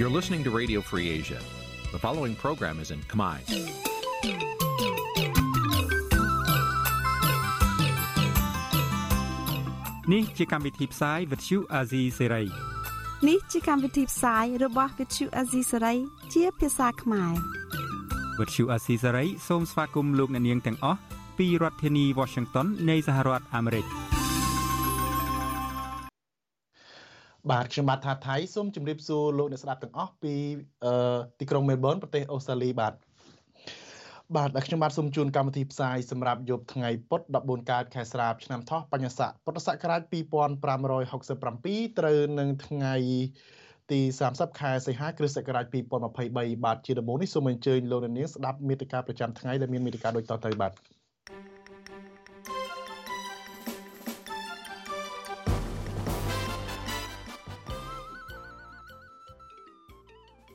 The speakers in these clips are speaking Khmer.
You're listening to Radio Free Asia. The following program is in Khmer. នេះជាកម្មវិធីផ្សាយ Vuthu Azizi Serai នេះជាកម្មវិធីផ្សាយរបស់ Vuthu Azizi Serai ជាភាសាខ្មែរ Vuthu Azizi Serai សូមស្វាគមន៍លោកអ្នកនាងទាំងអស់ពីរដ្ឋធានី Washington នៃសហរដ្ឋអាមេរិក បាទខ្ញុំបាទថាថៃសូមជម្រាបសួរលោកអ្នកស្ដាប់ទាំងអស់ពីទីក្រុងមែលប៊នប្រទេសអូស្ត្រាលីបាទបាទខ្ញុំបាទសូមជូនកម្មវិធីផ្សាយសម្រាប់យប់ថ្ងៃពុធ14កើតខែស្រាបឆ្នាំថោះបញ្ញស័កពុទ្ធសករាជ2567ត្រូវនឹងថ្ងៃទី30ខែសីហាគ្រិស្តសករាជ2023បាទជាដំបូងនេះសូមអញ្ជើញលោកអ្នកនាងស្ដាប់មេតិការប្រចាំថ្ងៃដែលមានមេតិការដូចតទៅបាទ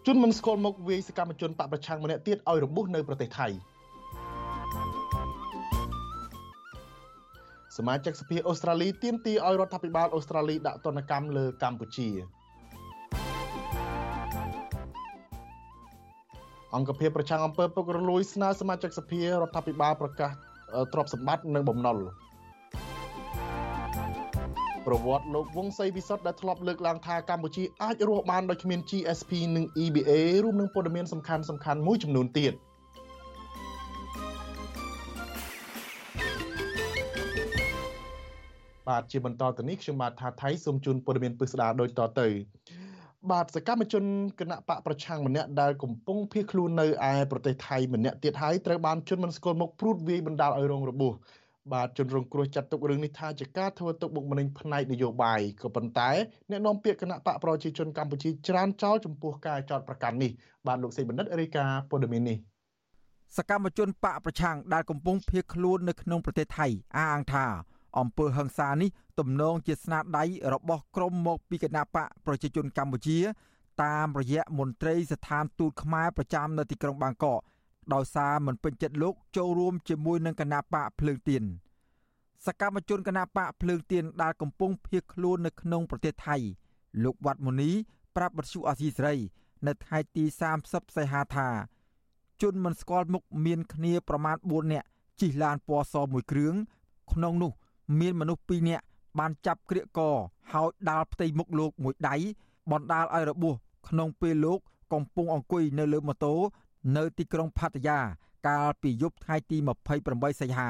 ជនមិនស្គាល់មុខវាយសកម្មជនបកប្រឆាំងម្នាក់ទៀតឲ្យរបួសនៅប្រទេសថៃសមាជិកសភាអូស្ត្រាលីទាមទារឲ្យរដ្ឋាភិបាលអូស្ត្រាលីដាក់ទណ្ឌកម្មលើកម្ពុជា អង្គភាពប្រឆាំងអំពើពុករលួយស្នើសមាជិកសភារដ្ឋាភិបាលប្រកាសទ្រព្យសម្បត្តិនិងបំណុល ប្រវត្តិលោកវង្សសីវិសុទ្ធដែលធ្លាប់លើកឡើងថាកម្ពុជាអាចរស់បានដោយគ្មាន GSP និង EBA រួមនឹងព័ត៌មានសំខាន់សំខាន់មួយចំនួនទៀតបាទជាបន្តទៅនេះខ្ញុំបាទថាថៃសូមជូនព័ត៌មានពិស្ដារដូចតទៅបាទសកម្មជនគណៈបកប្រឆាំងម្នាក់ដែលកំពុងភៀសខ្លួននៅឯប្រទេសថៃម្នាក់ទៀតហើយត្រូវបានជនមិនស្គាល់មុខព្រួតវាយបណ្ដាលឲ្យរងរបួស បាទជនរងគ្រោះចាត់ទុករឿងនេះថាជាការធ្វើទុកបុកម្នេញផ្នែកនយោបាយក៏ប៉ុន្តែអ្នកនាំពាក្យគណៈបកប្រជាជនកម្ពុជាច្រានចោលចំពោះការចោទប្រកាន់នេះបាទលោកសេបណ្ឌិតរាយការណ៍ព័ត៌មាននេះសកម្មជនបកប្រឆាំងដែលកំពុងភៀសខ្លួននៅក្នុងប្រទេសថៃអះអាងថាអំពើហិង្សានេះទំនងជាស្នាដៃរបស់ក្រុមមកពីគណៈបកប្រជាជនកម្ពុជា តាមរយៈមន្ត្រីស្ថានទូតខ្មែរប្រចាំនៅទីក្រុងបាងកក ដោយសារមិនពេញចិត្តលោកចូលរួមជាមួយនឹងគណៈបកភ្លើងទៀនសកម្មជនគណៈបកភ្លើងទៀនដែលកំពុងភៀសខ្លួននៅក្នុងប្រទេសថៃ លោកវត្តមុនី ប្រាប់បទសុអាស៊ីសេរី នៅថ្ងៃទី30សីហាថាជនមិនស្គាល់មុខមានគ្នាប្រមាណ4នាក់ជិះឡានពណ៌សមួយគ្រឿងក្នុងនោះ មានមនុស្ស2នាក់បានចាប់ក្រៀកកហើយដាល់ផ្ទៃមុខលោកមួយដៃបណ្ដាលឲ្យរបួសក្នុងពេលលោក កំពុងអង្គុយនៅលើម៉ូតូ នៅទីក្រុងផាតាយា កាលពីយប់ថ្ងៃទី28សីហា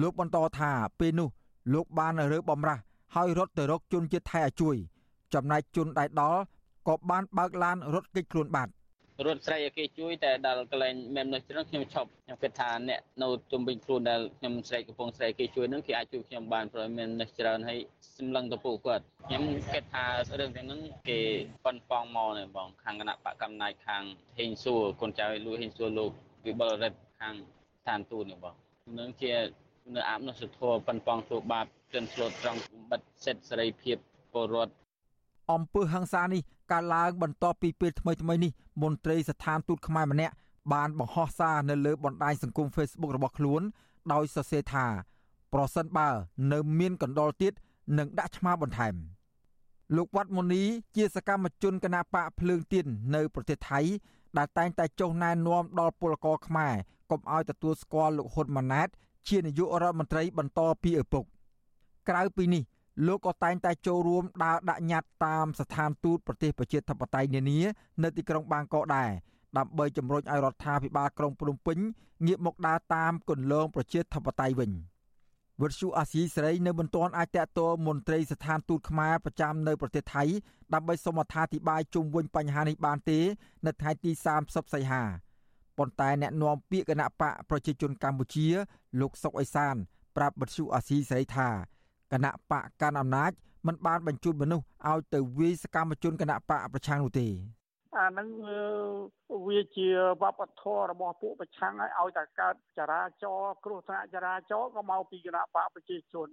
លោកបន្តថាពេលនោះលោកបានរើបំរាស់ហើយរត់ទៅរកជនជាតិថៃឲ្យជួយ ចំណែកជនដែលដល់ក៏បានបើកឡានរត់គេចខ្លួនបាត់ រត់ស្រីឲ្យគេជួយតែដល់កន្លែងមែននោះច្រើនខ្ញុំឈប់ខ្ញុំគិតថាអ្នកនៅជុំវិញខ្លួនដែលខ្ញុំស្រែកកំពុងស្រែកគេជួយនឹងគេអាចជួយខ្ញុំបានព្រោះមាននេះច្រើនហើយសម្លឹងទៅពួកគាត់ខ្ញុំគិតថារឿងទាំងហ្នឹងគេប៉ុនប៉ងមកនេះបងខាងគណៈបកកំណាយខាងហេងសួរកូនចៅលួយហេងសួរលោកវិបុលរិទ្ធខាងស្ថានទូតនេះបងនឹងជានៅអាបនោះសុធរប៉ុនប៉ងធ្វើបាបជនស្លូតត្រង់បិទសិទ្ធិសេរីភាពពលរដ្ឋអំពើហ ংস ានេះ កើតឡើងបន្ទាប់ពីពេលថ្មីថ្មីនេះមន្ត្រីស្ថានទូតខ្មែរម្នាក់បានបង្ហោះសារនៅលើបណ្ដាញសង្គម Facebook របស់ខ្លួនដោយសរសេរថា ប្រសិនបើ នៅមានកណ្ដុលទៀតនឹងដាក់ឆ្មាបន្ថែមលោកវត្តមុនីជាសកម្មជនគណបកភ្លើងទៀននៅប្រទេសថៃដែលតែងតែចុះណែនាំដល់ពលករខ្មែរកុំឲ្យទទួលស្គាល់លោកហ៊ុនម៉ាណែតជានាយករដ្ឋមន្ត្រីបន្តពីឪពុកក្រៅពីនេះ លោកក៏តែងតែចូលរួមដើរដាក់ញត្តិតាមស្ថានទូតប្រទេសប្រជាធិបតេយ្យនានានៅទីក្រុងបាងកកដែរដើម្បីជំរុញឲ្យរដ្ឋាភិបាលក្រុងភ្នំពេញងាកមកដើរតាមគន្លងប្រជាធិបតេយ្យវិញវិទ្យុអាស៊ីសេរីនៅមិនទាន់អាចតតមន្ត្រីស្ថានទូតខ្មែរប្រចាំនៅប្រទេសថៃដើម្បីសូមអត្ថាធិប្បាយជុំវិញបញ្ហានេះបានទេ នៅថ្ងៃទី30សីហាប៉ុន្តែអ្នកនាំពាក្យគណៈបកប្រជាជនកម្ពុជា លោកសុកអេសាន ប្រាប់បទសុអាស៊ីសេរីថា គណៈបកកាន់អំណាចមិនបានបញ្ជូនមនុស្សឲ្យទៅវាយសកម្មជនគណៈបកប្រឆាំងនោះទេអានឹងវាជាវប្បធម៌របស់ពួកប្រឆាំងឲ្យឲ្យតែកើតចរាចរគ្រោះថ្នាក់ចរាចរក៏មកពីគណៈបកប្រជាជន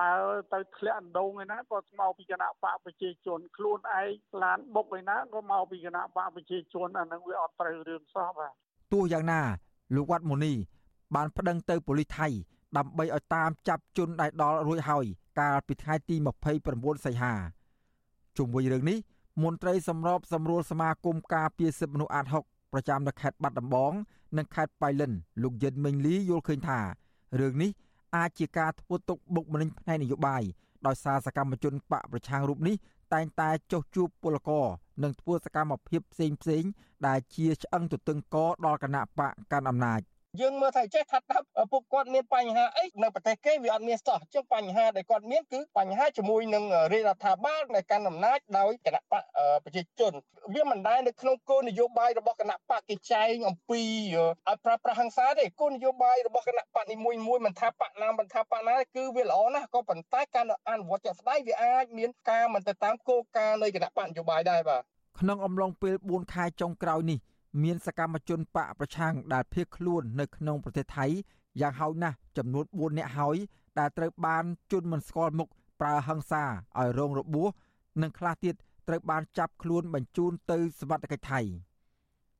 ដើរទៅធ្លាក់អណ្ដូងឯណាក៏មកពីគណៈបកប្រជាជន ខ្លួនឯងឡានបុកឯណាក៏មកពីគណៈបកប្រជាជនអានឹងវាអត់ត្រូវរឿងសោះបាទទោះយ៉ាងណាលោកវត្តមូនីបានប្តឹងទៅប៉ូលីសថៃ ដើម្បីឲ្យតាមចាប់ជនដែលដល់រួចហើយកាលពីថ្ងៃទី29សីហាជុំវិញរឿងនេះមន្ត្រីសម្របសម្រួលសមាគមការពារសិទ្ធិមនុស្សអាត6ប្រចាំនៅខេត្តបាត់ដំបង និងខេត្តបៃលិនលោកយិនមេងលីយល់ឃើញថារឿងនេះអាចជាការធ្វើទុកបុកម្នេញផ្នែកនយោបាយដោយសារសកម្មជនបកប្រឆាំងរូបនេះតែងតែចុះជួបពលករនិងធ្វើសកម្មភាពផ្សេងផ្សេងដែលជាឆ្អឹងទទឹងកដល់គណៈបកកាន់អំណាច យើងមើលថាចេះថាថាពួកគាត់មានបញ្ហាអីនៅប្រទេសគេវាអត់មានសោះចឹងបញ្ហាដែលគាត់មានគឺបញ្ហាជាមួយនឹងរាជរដ្ឋាភិបាលនៃកាន់អំណាចដោយគណៈបកប្រជាជនវាមិនដែលនៅក្នុងគោលនយោបាយរបស់គណៈបកគេចែងអំពីឲ្យប្រើប្រាស់ហិង្សាទេគោលនយោបាយរបស់គណៈបកនីមួយមួយមិនថាបកណាមិនថាបកណាគឺវាល្អណាស់ក៏ប៉ុន្តែការអនុវត្តជាក់ស្ដែងវាអាចមានការមិនទៅតាមគោលការណ៍នៃគណៈបកនយោបាយដែរបាទក្នុងអំឡុងពេល4ខែចុងក្រោយនេះ មានសកម្មជនបកប្រឆាំងដែលភៀសខ្លួននៅក្នុងប្រទេសថៃយ៉ាងហោចណាស់ចំនួន4នាក់ហើយដែលត្រូវបានជន់មិនស្គាល់មុខប្រើហិង្សាឲ្យរងរបួសនិងខ្លះទៀតត្រូវបានចាប់ខ្លួនបញ្ជូនទៅសវត្ថកិច្ចថៃ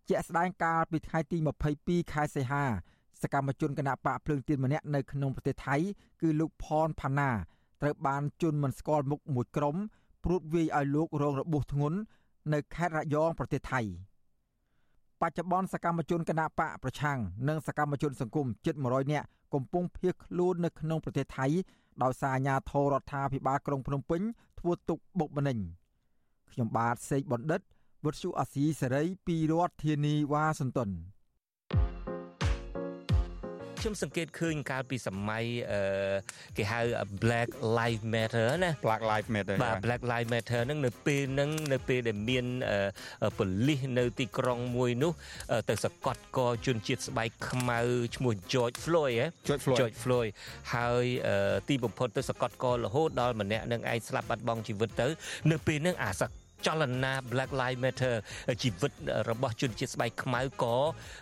ជាក់ស្ដែងកាលពីថ្ងៃទី22ខែសីហាសកម្មជនគណៈបកភ្លើងទៀនម្នាក់នៅក្នុងប្រទេសថៃគឺលោកផនផាណាត្រូវបានជន់មិនស្គាល់មុខមួយក្រុមព្រួតវាយឲ្យលោករងរបួសធ្ងន់នៅខេត្តរយងប្រទេសថៃ។ បច្ចុប្បន្នសកម្មជនគណបកប្រឆាំងនិងសកម្មជនសង្គមជិត100នាក់កំពុងភៀសខ្លួននៅក្នុងប្រទេសថៃដោយសារអាជ្ញាធររដ្ឋាភិបាលក្រុងភ្នំពេញធ្វើទុកបុកម្នេញខ្ញុំបាទសេកបណ្ឌិតវុទ្ធុអាស៊ីសេរីពីរដ្ឋធានីវ៉ាស៊ីនតោន ខ្ញុំសង្កេតឃើញកាលពីសម័យគេហៅ Black Lives Matter ណា Black Lives Matter បាទ Black Lives Matter ហ្នឹងនៅពេលហ្នឹងនៅពេលដែលមានប៉ូលីសនៅទីក្រុងមួយនោះ ទៅសកាត់កជនជាតិស្បែកខ្មៅឈ្មោះ George Floyd ហ៎ George Floyd ហើយទីបំផុតទៅសកាត់ករហូតដល់ម្នាក់នឹងឯងស្លាប់បាត់បង់ជីវិតទៅ នៅពេលហ្នឹងអាសក ចលនា Black Lives Matter ជីវិតរបស់ជនជាតិស្បែកខ្មៅក៏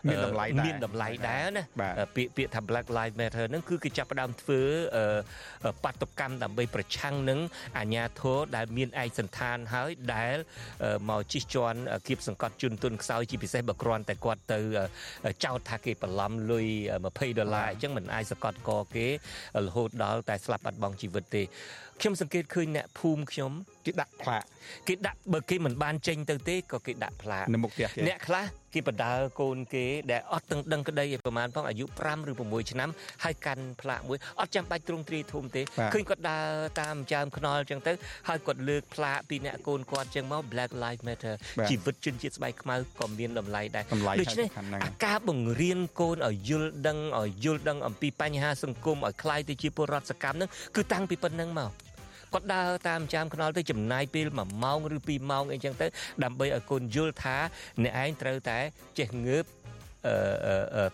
មានតម្លៃដែរមានតម្លៃដែរណាពាក្យពាក្យថា Black Lives Matter ហ្នឹងគឺគេចាប់ផ្ដើមធ្វើបាតុកម្មដើម្បីប្រឆាំងនឹងអាញាធរដែលមានឯកសន្តានហើយដែលមកជិះជាន់គៀបសង្កត់ជនទុនខ្សោយជាពិសេសបើគ្រាន់តែគាត់ទៅចោទថាគេបន្លំលុយ20ដុល្លារអញ្ចឹងមិនអាចសកត់កគេរហូតដល់តែស្លាប់បាត់បង់ជីវិតទេខ្ញុំសង្កេតឃើញអ្នកភូមិខ្ញុំ គេដាក់ផ្លាកគេដាក់បើគេមិនបានចេញទៅទេក៏គេដាក់ផ្លាកនៅមុខផ្ទះគេអ្នកខ្លះគេបដើកូនគេដែលអត់ទាំងដឹងក្តីប្រហែលផងអាយុ5ឬ6ឆ្នាំហើយកាន់ផ្លាកមួយអត់ចាំបាច់ទ្រង់ទ្រាយធំទេឃើញគាត់ដើរតាមចាមខ្នល់ចឹងទៅហើយគាត់លើកផ្លាកពីអ្នកកូនគាត់ចឹងមក Black Lives Matter ជីវិតជនជាតិស្បែកខ្មៅក៏មានតម្លៃដែរដូច្នេះការបង្រៀនកូនឲ្យយល់ដឹងឲ្យយល់ដឹងអំពីបញ្ហាសង្គមឲ្យคลายទៅជាពលរដ្ឋសកម្មនឹងគឺតាំងពីប៉ុណ្្នឹងមក គាត់ដើរតាមចាមខ្នល់ទៅចំណាយពេល1ម៉ោងឬ2ម៉ោងអីចឹងទៅដើម្បីឲ្យកូនយល់ថាអ្នកឯងត្រូវតែចេះងើប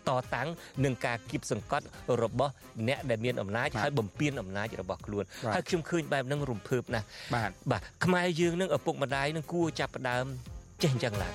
តតាំងនឹងការគៀបសង្កត់របស់អ្នកដែលមានអំណាចហើយបំពេញអំណាចរបស់ខ្លួនហើយខ្ញុំឃើញបែបហ្នឹងរំភើបណាស់បាទបាទខ្មែរយើងនឹងឪពុកម្ដាយនឹងគួរចាប់ផ្ដើមចេះអញ្ចឹងឡើង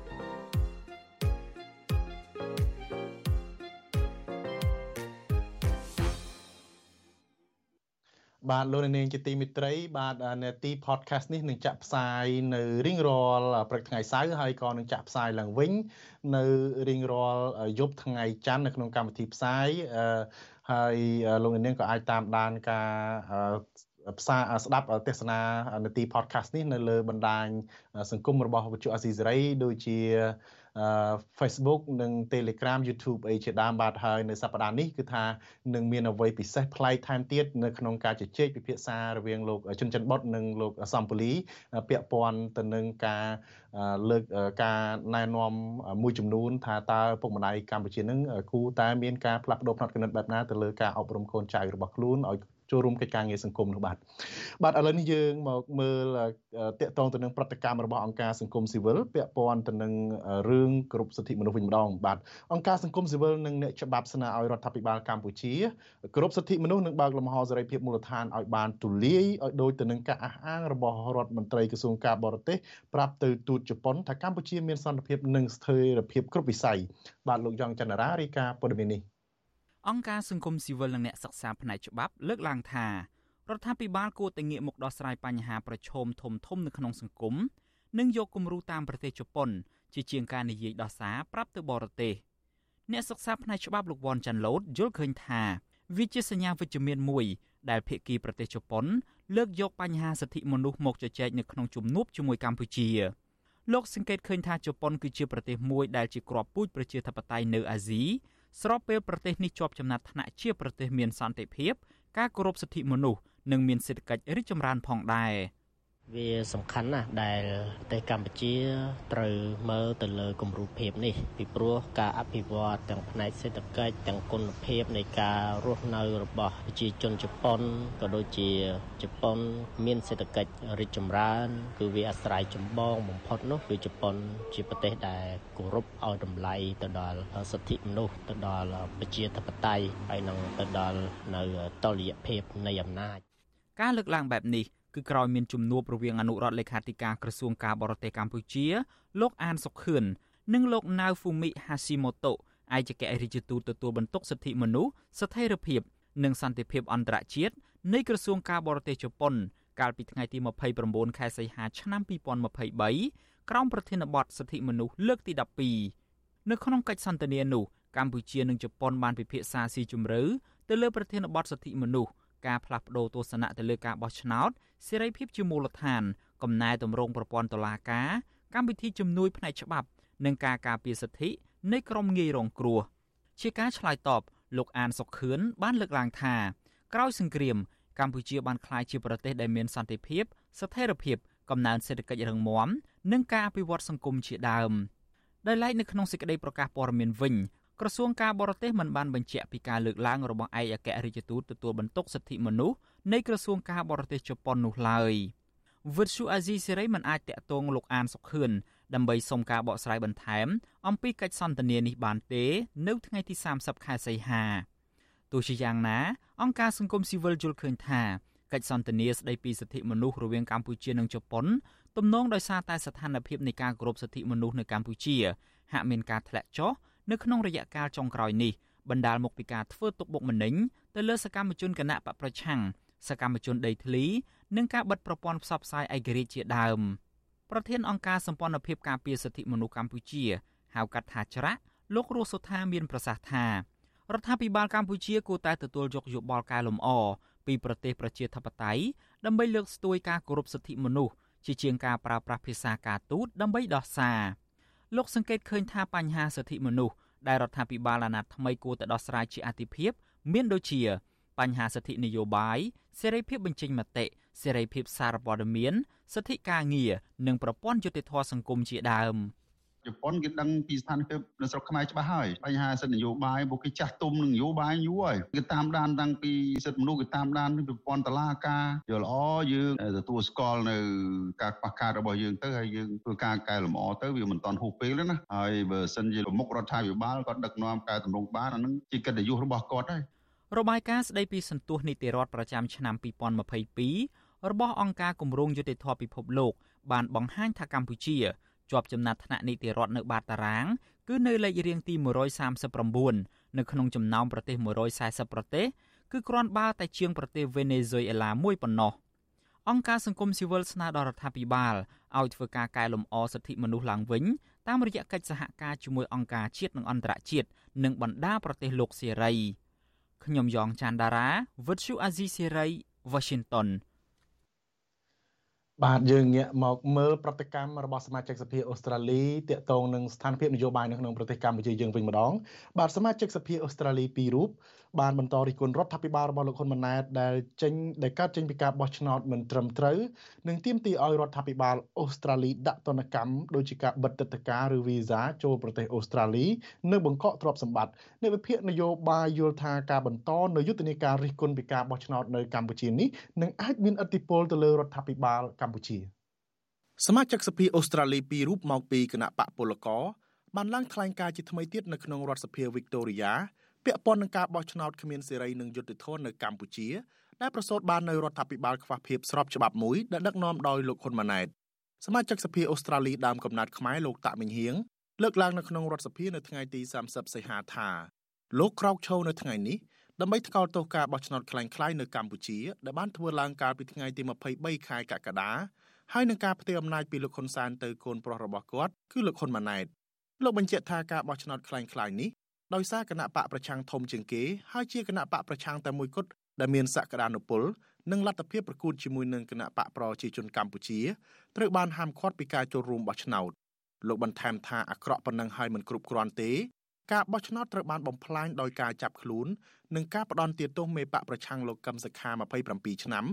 បាទលោកនាងជាទីមិត្តរីបាទនេតិ podcast នេះនឹងចាក់ផ្សាយនៅរៀងរាល់ព្រឹកថ្ងៃសៅរ៍ហើយក៏នឹងចាក់ផ្សាយឡើងវិញ នៅរៀងរាល់យប់ថ្ងៃច័ន្ទនៅក្នុងកម្មវិធីផ្សាយហើយលោកនាងក៏អាចតាមដានការផ្សាយស្ដាប់ទេសនានាទី podcast នេះនៅលើបណ្ដាញសង្គមរបស់វិទ្យុអស៊ីសេរីដូចជា Facebook និង Telegram YouTube អីជាដើមបាទហើយនៅសប្តាហ៍នេះគឺថានឹងមានអ្វីពិសេសប្លែកថែមទៀតនៅក្នុងការជជែកពិភាក្សារវាងលោកជុនច័ន្ទបុតនិងលោកសំពូលីពាក់ព័ន្ធទៅនឹងការលើកការណែនាំមួយចំនួន ថាតើពុកម្ដាយកម្ពុជានឹងគូតែមានការផ្លាស់ប្ដូរផ្នត់គំនិតបែបណាទៅលើការអប់រំកូនចៅរបស់ខ្លួនឲ្យ ចូលរួមកិច្ចការងារសង្គមនោះបាទបាទឥឡូវនេះយើងមកមើលតកតងទៅនឹងប្រតិកម្មរបស់អង្គការសង្គមស៊ីវិលពាក់ព័ន្ធទៅនឹងរឿងគ្រប់សិទ្ធិមនុស្សវិញម្ដងបាទអង្គការសង្គមស៊ីវិលនិងអ្នកច្បាប់ស្នើឲ្យរដ្ឋាភិបាលកម្ពុជាគ្រប់សិទ្ធិមនុស្សនិងបើកលំហសេរីភាពមូលដ្ឋានឲ្យបានទូលាយឲ្យដូចទៅនឹងការអះអាងរបស់រដ្ឋមន្ត្រីក្រសួងការបរទេសប្រាប់ទៅទូតជប៉ុនថាកម្ពុជាមានសន្តិភាពនិងស្ថិរភាពគ្រប់វិស័យបាទលោកយ៉ងច័ន្ទរារាយការណ៍ព័ត៌មាននេះ អង្គការសង្គមស៊ីវិលនិងអ្នកសិក្សាផ្នែកច្បាប់លើកឡើងថារដ្ឋាភិបាលគួរតែងាកមកដោះស្រាយបញ្ហាប្រឈមធំធំនៅក្នុងសង្គមនិងយកគំរូតាមប្រទេសជប៉ុន ជាជាងការនិយាយដោះសារប្រាប់ទៅបរទេសអ្នកសិក្សាផ្នែកច្បាប់លោកវ៉ាន់ចាន់ឡូតយល់ឃើញថាវាជាសញ្ញាវិជ្ជមានមួយដែលភាគីប្រទេសជប៉ុន លើកយកបញ្ហាសិទ្ធិមនុស្សមកជជែកនៅក្នុងជំនួបជាមួយកម្ពុជាលោកសង្កេតឃើញថាជប៉ុនគឺជាប្រទេសមួយដែលជាក្របពូជប្រជាធិបតេយ្យនៅអាស៊ី ស្របពេលប្រទេសនេះជាប់ចំណាត់ថ្នាក់ជាប្រទេសមានសន្តិភាព ការគោរពសិទ្ធិមនុស្សនិងមានសេដ្ឋកិច្ចរីកចម្រើនផងដែរ។ វាសំខាន់ណាស់ដែលប្រទេសកម្ពុជាត្រូវមើលទៅលើគម្រូភាពនេះពីព្រោះការអភិវឌ្ឍទាំងផ្នែកសេដ្ឋកិច្ចទាំងគុណភាពនៃការរស់នៅរបស់ប្រជាជនជប៉ុនក៏ដូចជាជប៉ុនមានសេដ្ឋកិច្ចរីកចម្រើន គឺវាអាស្រ័យចម្បងបំផុតនោះគឺជប៉ុនជាប្រទេសដែលគោរពឲ្យតម្លៃទៅដល់សិទ្ធិមនុស្សទៅដល់ប្រជាធិបតេយ្យហើយនឹងទៅដល់នៅតលយៈភាពនៃអំណាចការលើកឡើងបែបនេះ គឺក្រោយមានជំនួបរវាងអនុរដ្ឋលេខាធិការក្រសួងការបរទេសកម្ពុជា លោកអានសុខឿននិងលោកណៅហ្វូមីហាស៊ីម៉ូតូឯកអគ្គរដ្ឋទូតទទួលបន្ទុកសិទ្ធិមនុស្សស្ថិរភាព និងសន្តិភាពអន្តរជាតិនៃក្រសួងការបរទេសជប៉ុន កាលពីថ្ងៃទី29ខែសីហាឆ្នាំ2023ក្រោមប្រធានបទសិទ្ធិមនុស្សលើកទី12នៅក្នុងកិច្ចសន្ទនានោះកម្ពុជានិងជប៉ុនបានពិភាក្សាស៊ីជម្រៅទៅលើប្រធានបទសិទ្ធិមនុស្ស ការផ្លាស់ប្តូរទស្សនៈទៅលើការបោះឆ្នោតសេរីភាពជាមូលដ្ឋានកំណែតម្រង់ប្រព័ន្ធតុលាការកម្មវិធីជំនួយផ្នែកច្បាប់ និងការការពារសិទ្ធិនៃក្រុមងាយរងគ្រោះជាការឆ្លើយតបលោកអានសុខឿនបានលើកឡើងថាក្រោយសង្គ្រាមកម្ពុជាបានក្លាយជាប្រទេសដែលមានសន្តិភាពស្ថិរភាពកំណើនសេដ្ឋកិច្ចរឹងមាំនិងការអភិវឌ្ឍសង្គមជាដើមដោយឡែកនៅក្នុងសេចក្តីប្រកាសព័ត៌មានវិញ ក្រសួងការបរទេសមិនបានបញ្ជាក់ពីការលើកឡើងរបស់ឯកអគ្គរដ្ឋទូតទទួលបន្ទុកសិទ្ធិមនុស្សនៃក្រសួងការបរទេសជប៉ុននោះឡើយវិទ្យុអាស៊ីសេរីមិនអាចតាក់ទងលោកអានសុខឿនដើម្បីសុំការបកស្រាយបន្ថែម អំពីកិច្ចសន្ទនានេះបានទេ នៅថ្ងៃទី30ខែសីហាទោះជាយ៉ាងណា អង្គការសង្គមស៊ីវិលយល់ឃើញថាកិច្ចសន្ទនាស្តីពីសិទ្ធិមនុស្សរវាងកម្ពុជានិងជប៉ុនទំនងដោយសារតែស្ថានភាពនៃការគោរពសិទ្ធិមនុស្សនៅកម្ពុជាហាក់មានការធ្លាក់ចុះ នៅក្នុងរយៈកាលចុងក្រោយនេះបណ្ដាលមកពីការធ្វើទុកបុកម្នេញទៅលើសកម្មជនគណៈបកប្រឆាំងសកម្មជនដីធ្លីនិងការបិទប្រព័ន្ធផ្សព្វផ្សាយឯករាជ្យជាដើមប្រធានអង្គការសម្ព័ន្ធភាពការពារសិទ្ធិមនុស្សកម្ពុជាហៅកាត់ថាច្រាក់លោករស់សុថាមានប្រសាសន៍ថារដ្ឋាភិបាលកម្ពុជាគួរតែទទួលយកយោបល់កែលម្អពីប្រទេសប្រជាធិបតេយ្យដើម្បីលើកស្ទួយការគោរពសិទ្ធិមនុស្សជាជាងការប្រើប្រាស់ភាសាការទូតដើម្បីដោះសារ លោកសង្កេតឃើញថាបញ្ហាសិទ្ធិមនុស្សដែលរដ្ឋាភិបាលអាណត្តិថ្មីគួរតែដោះស្រាយជាអាទិភាព មានដូចជា បញ្ហាសិទ្ធិនយោបាយសេរីភាពបញ្ចេញមតិសេរីភាពសារព័ត៌មានសិទ្ធិការងារនិងប្រព័ន្ធយុតិធធម៌សង្គមជាដើម។ ជប៉ុនគេដឹងពីស្ថានភាពនៅស្រុកខ្មែរច្បាស់ហើយបញ្ហាសិទ្ធិនយោបាយពួកគេចាស់ទុំនឹងនយោបាយយូរហើយគេតាមដានតាំងពីសិទ្ធិមនុស្សគេតាមដានពីប្រព័ន្ធតឡាការយល់ល្អយើងទទួលស្គាល់នៅការខ្វះខាតរបស់យើងទៅហើយយើងធ្វើការកែលម្អទៅវាមិនតាន់ហួសពេលទេណាហើយបើសិនជាប្រមុខរដ្ឋាភិបាលគាត់ដឹកនាំកែតម្រង់បានអានឹងជាកិត្តិយសរបស់គាត់ហើយរបាយការណ៍ស្ដីពីសន្ទុះនីតិរដ្ឋប្រចាំឆ្នាំ2022របស់អង្គការគម្រោងយុតិធធម៌ពិភពលោកបានបង្ហាញថាកម្ពុជា ជាប់ចំណាត់ថ្នាក់នីតិរដ្ឋនៅបាតតារាង គឺនៅលេខរៀងទី139នៅក្នុងចំណោមប្រទេស140ប្រទេសគឺគ្រាន់បើតែជាងប្រទេសវេណេស៊ុយអេឡាមួយប៉ុណ្ណោះអង្គការសង្គមស៊ីវិលស្នើដល់រដ្ឋាភិបាលឲ្យធ្វើការកែលម្អសិទ្ធិមនុស្សឡើងវិញតាមរយៈកិច្ចសហការជាមួយអង្គការជាតិនិងអន្តរជាតិនិងបណ្ដាប្រទេសលោកសេរីខ្ញុំយ៉ងច័ន្ទដារាវិទ្យុអាស៊ីសេរី Washington បាទយើងងាកមកមើលប្រតិកម្មរបស់សមាជិកសភាអូស្ត្រាលីទាក់ទងនឹងស្ថានភាពនយោបាយនៅក្នុងប្រទេសកម្ពុជាយើងវិញម្ដងបាទសមាជិកសភាអូស្ត្រាលីពីររូប បានបន្តរិះគន់រដ្ឋាភិបាលរបស់លោកហ៊ុនម៉ាណែតដែលចេញដែលកើតចេញពីការបោះឆ្នោតមិនត្រឹមត្រូវនិងទាមទារឲ្យរដ្ឋាភិបាលអូស្ត្រាលីដាក់ទណ្ឌកម្មដូចជាការបិទទឹកតការឬវីសាចូលប្រទេសអូស្ត្រាលីនិងបង្កក់ទ្រព្យសម្បត្តិអ្នកវិភាគនយោបាយយល់ថាការបន្តនៅយុទ្ធនាការរិះគន់ពីការបោះឆ្នោតនៅកម្ពុជានេះនឹងអាចមានឥទ្ធិពលទៅលើរដ្ឋាភិបាលកម្ពុជាសមាជិកសភាអូស្ត្រាលីពីររូបមកពីគណៈបកពលករបានឡើងថ្លែងការណ៍ជាថ្មីទៀតនៅក្នុងរដ្ឋសភាវីកតូរីយ៉ា ពាក់ព័ន្ធនឹងការបោះឆ្នោតគ្មានសេរីនិងយុត្តិធម៌នៅកម្ពុជាដែលប្រសូតបាននៅរដ្ឋាភិបាលខ្វះភាពស្របច្បាប់មួយដែលដឹកនាំដោយលោកហ៊ុនម៉ាណែតសមាជិកសភាអូស្ត្រាលីដើមកំណត់ខ្មែរលោកតាក់មិញហៀងលើកឡើងនៅក្នុងរដ្ឋសភានៅថ្ងៃទី30សីហាថាលោកក្រោកឈរនៅថ្ងៃនេះដើម្បីថ្កោលទោសការបោះឆ្នោតคล้ายៗនៅកម្ពុជាដែលបានធ្វើឡើងកាលពីថ្ងៃទី23ខែកក្កដាហើយនឹងការផ្ទេរអំណាចពីលោកហ៊ុនសែនទៅកូនប្រុសរបស់គាត់គឺលោកហ៊ុនម៉ាណែតលោកបញ្ជាក់ថាការបោះឆ្នោតคล้ายៗនេះ ដោយសារគណៈបកប្រឆាំងធំជាងគេហើយជាគណៈបកប្រឆាំងតែមួយគត់ដែលមានសក្តានុពលនិងលទ្ធភាពប្រកួតជាមួយនឹងគណៈបកប្រជាជនកម្ពុជាត្រូវបានហាមឃាត់ពីការចូលរួមបោះឆ្នោតលោកបន្ថែមថាអាក្រក់ប៉ុណ្ណឹងហើយមិនគ្រប់គ្រាន់ទេការបោះឆ្នោតត្រូវបានបំផ្លាញដោយការចាប់ខ្លួននិងការផ្ដន់ទាទោសមេបកប្រឆាំងលោកកឹមសុខា27ឆ្នាំ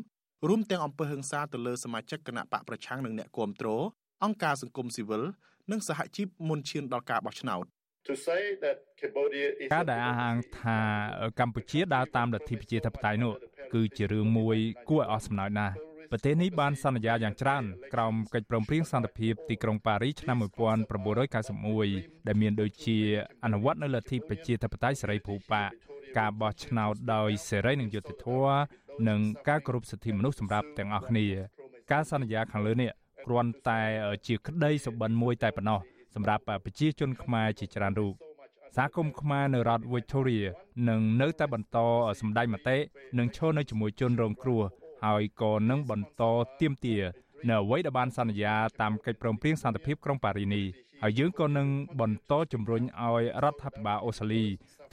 រួមទាំងអំពើហិង្សាទៅលើសមាជិកគណៈបកប្រឆាំងនិងអ្នកគាំទ្រអង្គការសង្គមស៊ីវិលនិងសហជីពមុនឈានដល់ការបោះឆ្នោត ការដែលអះអាងថាកម្ពុជាដើរតាមលទ្ធិប្រជាធិបតេយ្យនោះគឺជារឿងមួយគួរឲ្យអស់សំណើចណាស់ប្រទេសនេះបានសន្យាយ៉ាងច្រើនក្រោមកិច្ចព្រមព្រៀងសន្តិភាពទីក្រុងប៉ារីសឆ្នាំ1991ដែលមានដូចជាអនុវត្តនៅលទ្ធិប្រជាធិបតេយ្យសេរីភូប៉ាការបោះឆ្នោតដោយសេរីនិងយុត្តិធម៌និងការគោរពសិទ្ធិមនុស្សសម្រាប់ទាំងអស់គ្នា ការសន្យាខាងលើនេះគ្រាន់តែជាក្តីសុបិនមួយតែប៉ុណ្ណោះ សម្រាប់ប្រជាជនខ្មែរជាច្រើនរូបសហគមន៍ខ្មែរនៅរដ្ឋ Victoria នឹងនៅតែបន្តសម្ដែងមតិនិងឈរនៅជាមួយជនរងគ្រោះហើយក៏នឹងបន្តទៀមទានៅអ្វីដែលបានសន្យាតាមកិច្ចព្រមព្រៀងសន្តិភាពក្រុងប៉ារីនេះហើយយើងក៏នឹងបន្តជំរុញឲ្យរដ្ឋាភិបាលអូស្ត្រាលី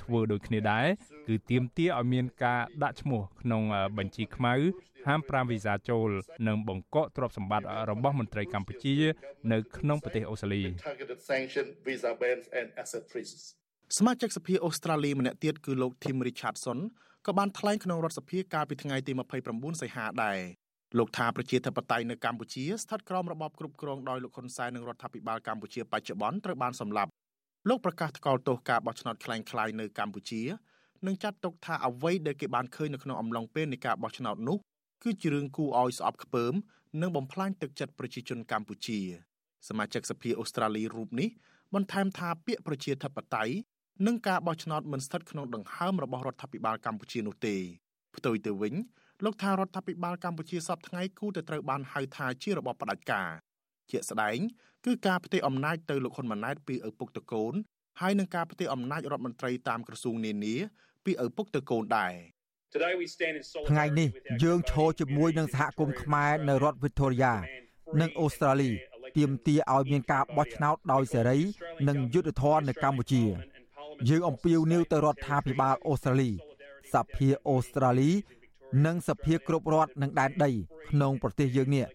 ធ្វើដូចគ្នាដែរគឺទៀមទាឲ្យមានការដាក់ឈ្មោះក្នុងបញ្ជីខ្មៅ ហាមប្រាមវីសាចូលនិងបង្កកទ្រព្យសម្បត្តិរបស់មន្ត្រីកម្ពុជា នៅក្នុងប្រទេសអូស្ត្រាលីសមាជិកសភាអូស្ត្រាលីម្នាក់ទៀតគឺលោក Tim Richardson ក៏បានថ្លែងក្នុងរដ្ឋសភាកាលពីថ្ងៃទី29សីហាដែរលោកថាប្រជាធិបតេយ្យនៅកម្ពុជាស្ថិតក្រោមរបបគ្រប់គ្រងដោយលោកហ៊ុនសែននិងរដ្ឋាភិបាលកម្ពុជាបច្ចុប្បន្នត្រូវបានសម្លាប់លោកប្រកាសថ្កោលទោសការបោះឆ្នោតคล้ายៗនៅកម្ពុជានិងចាត់ទុកថាអ្វីដែលគេបានឃើញនៅក្នុងអំឡុងពេលនៃការបោះឆ្នោតនោះ គឺជារឿងគួរឲ្យស្អប់ខ្ពើម និងបំផ្លាញទឹកចិត្តប្រជាជនកម្ពុជា សមាជិកសភាអូស្ត្រាលីរូបនេះបន្ថែមថាពាក្យប្រជាធិបតេយ្យនិងការបោះឆ្នោតមិនស្ថិតក្នុងដង្ហើមរបស់រដ្ឋាភិបាលកម្ពុជានោះទេផ្ទុយទៅវិញលោកថារដ្ឋាភិបាលកម្ពុជាសពថ្ងៃគូតែត្រូវបានហៅថាជារបបផ្ដាច់ការជាក់ស្ដែងគឺការផ្ទេរអំណាចទៅលោកហ៊ុនម៉ាណែតពីឪពុកតកូនហើយនឹងការផ្ទេរអំណាចរដ្ឋមន្ត្រីតាមក្រសួងនានាពីឪពុកទៅកូនដែរ ថ្ងៃនេះយើងឈរជាមួយនឹងសហគមន៍ខ្មែរនៅរដ្ឋវីតូរីយ៉ានិងអូស្ត្រាលីទាមទារឲ្យមានការបោះឆ្នោតដោយសេរី និងយុត្តិធម៌នៅកម្ពុជា យើងអំពាវនាវទៅរដ្ឋាភិបាលអូស្ត្រាលីសភាអូស្ត្រាលី និងសភាគ្រប់រដ្ឋនិងដែនដី ក្នុងប្រទេសយើងនេះ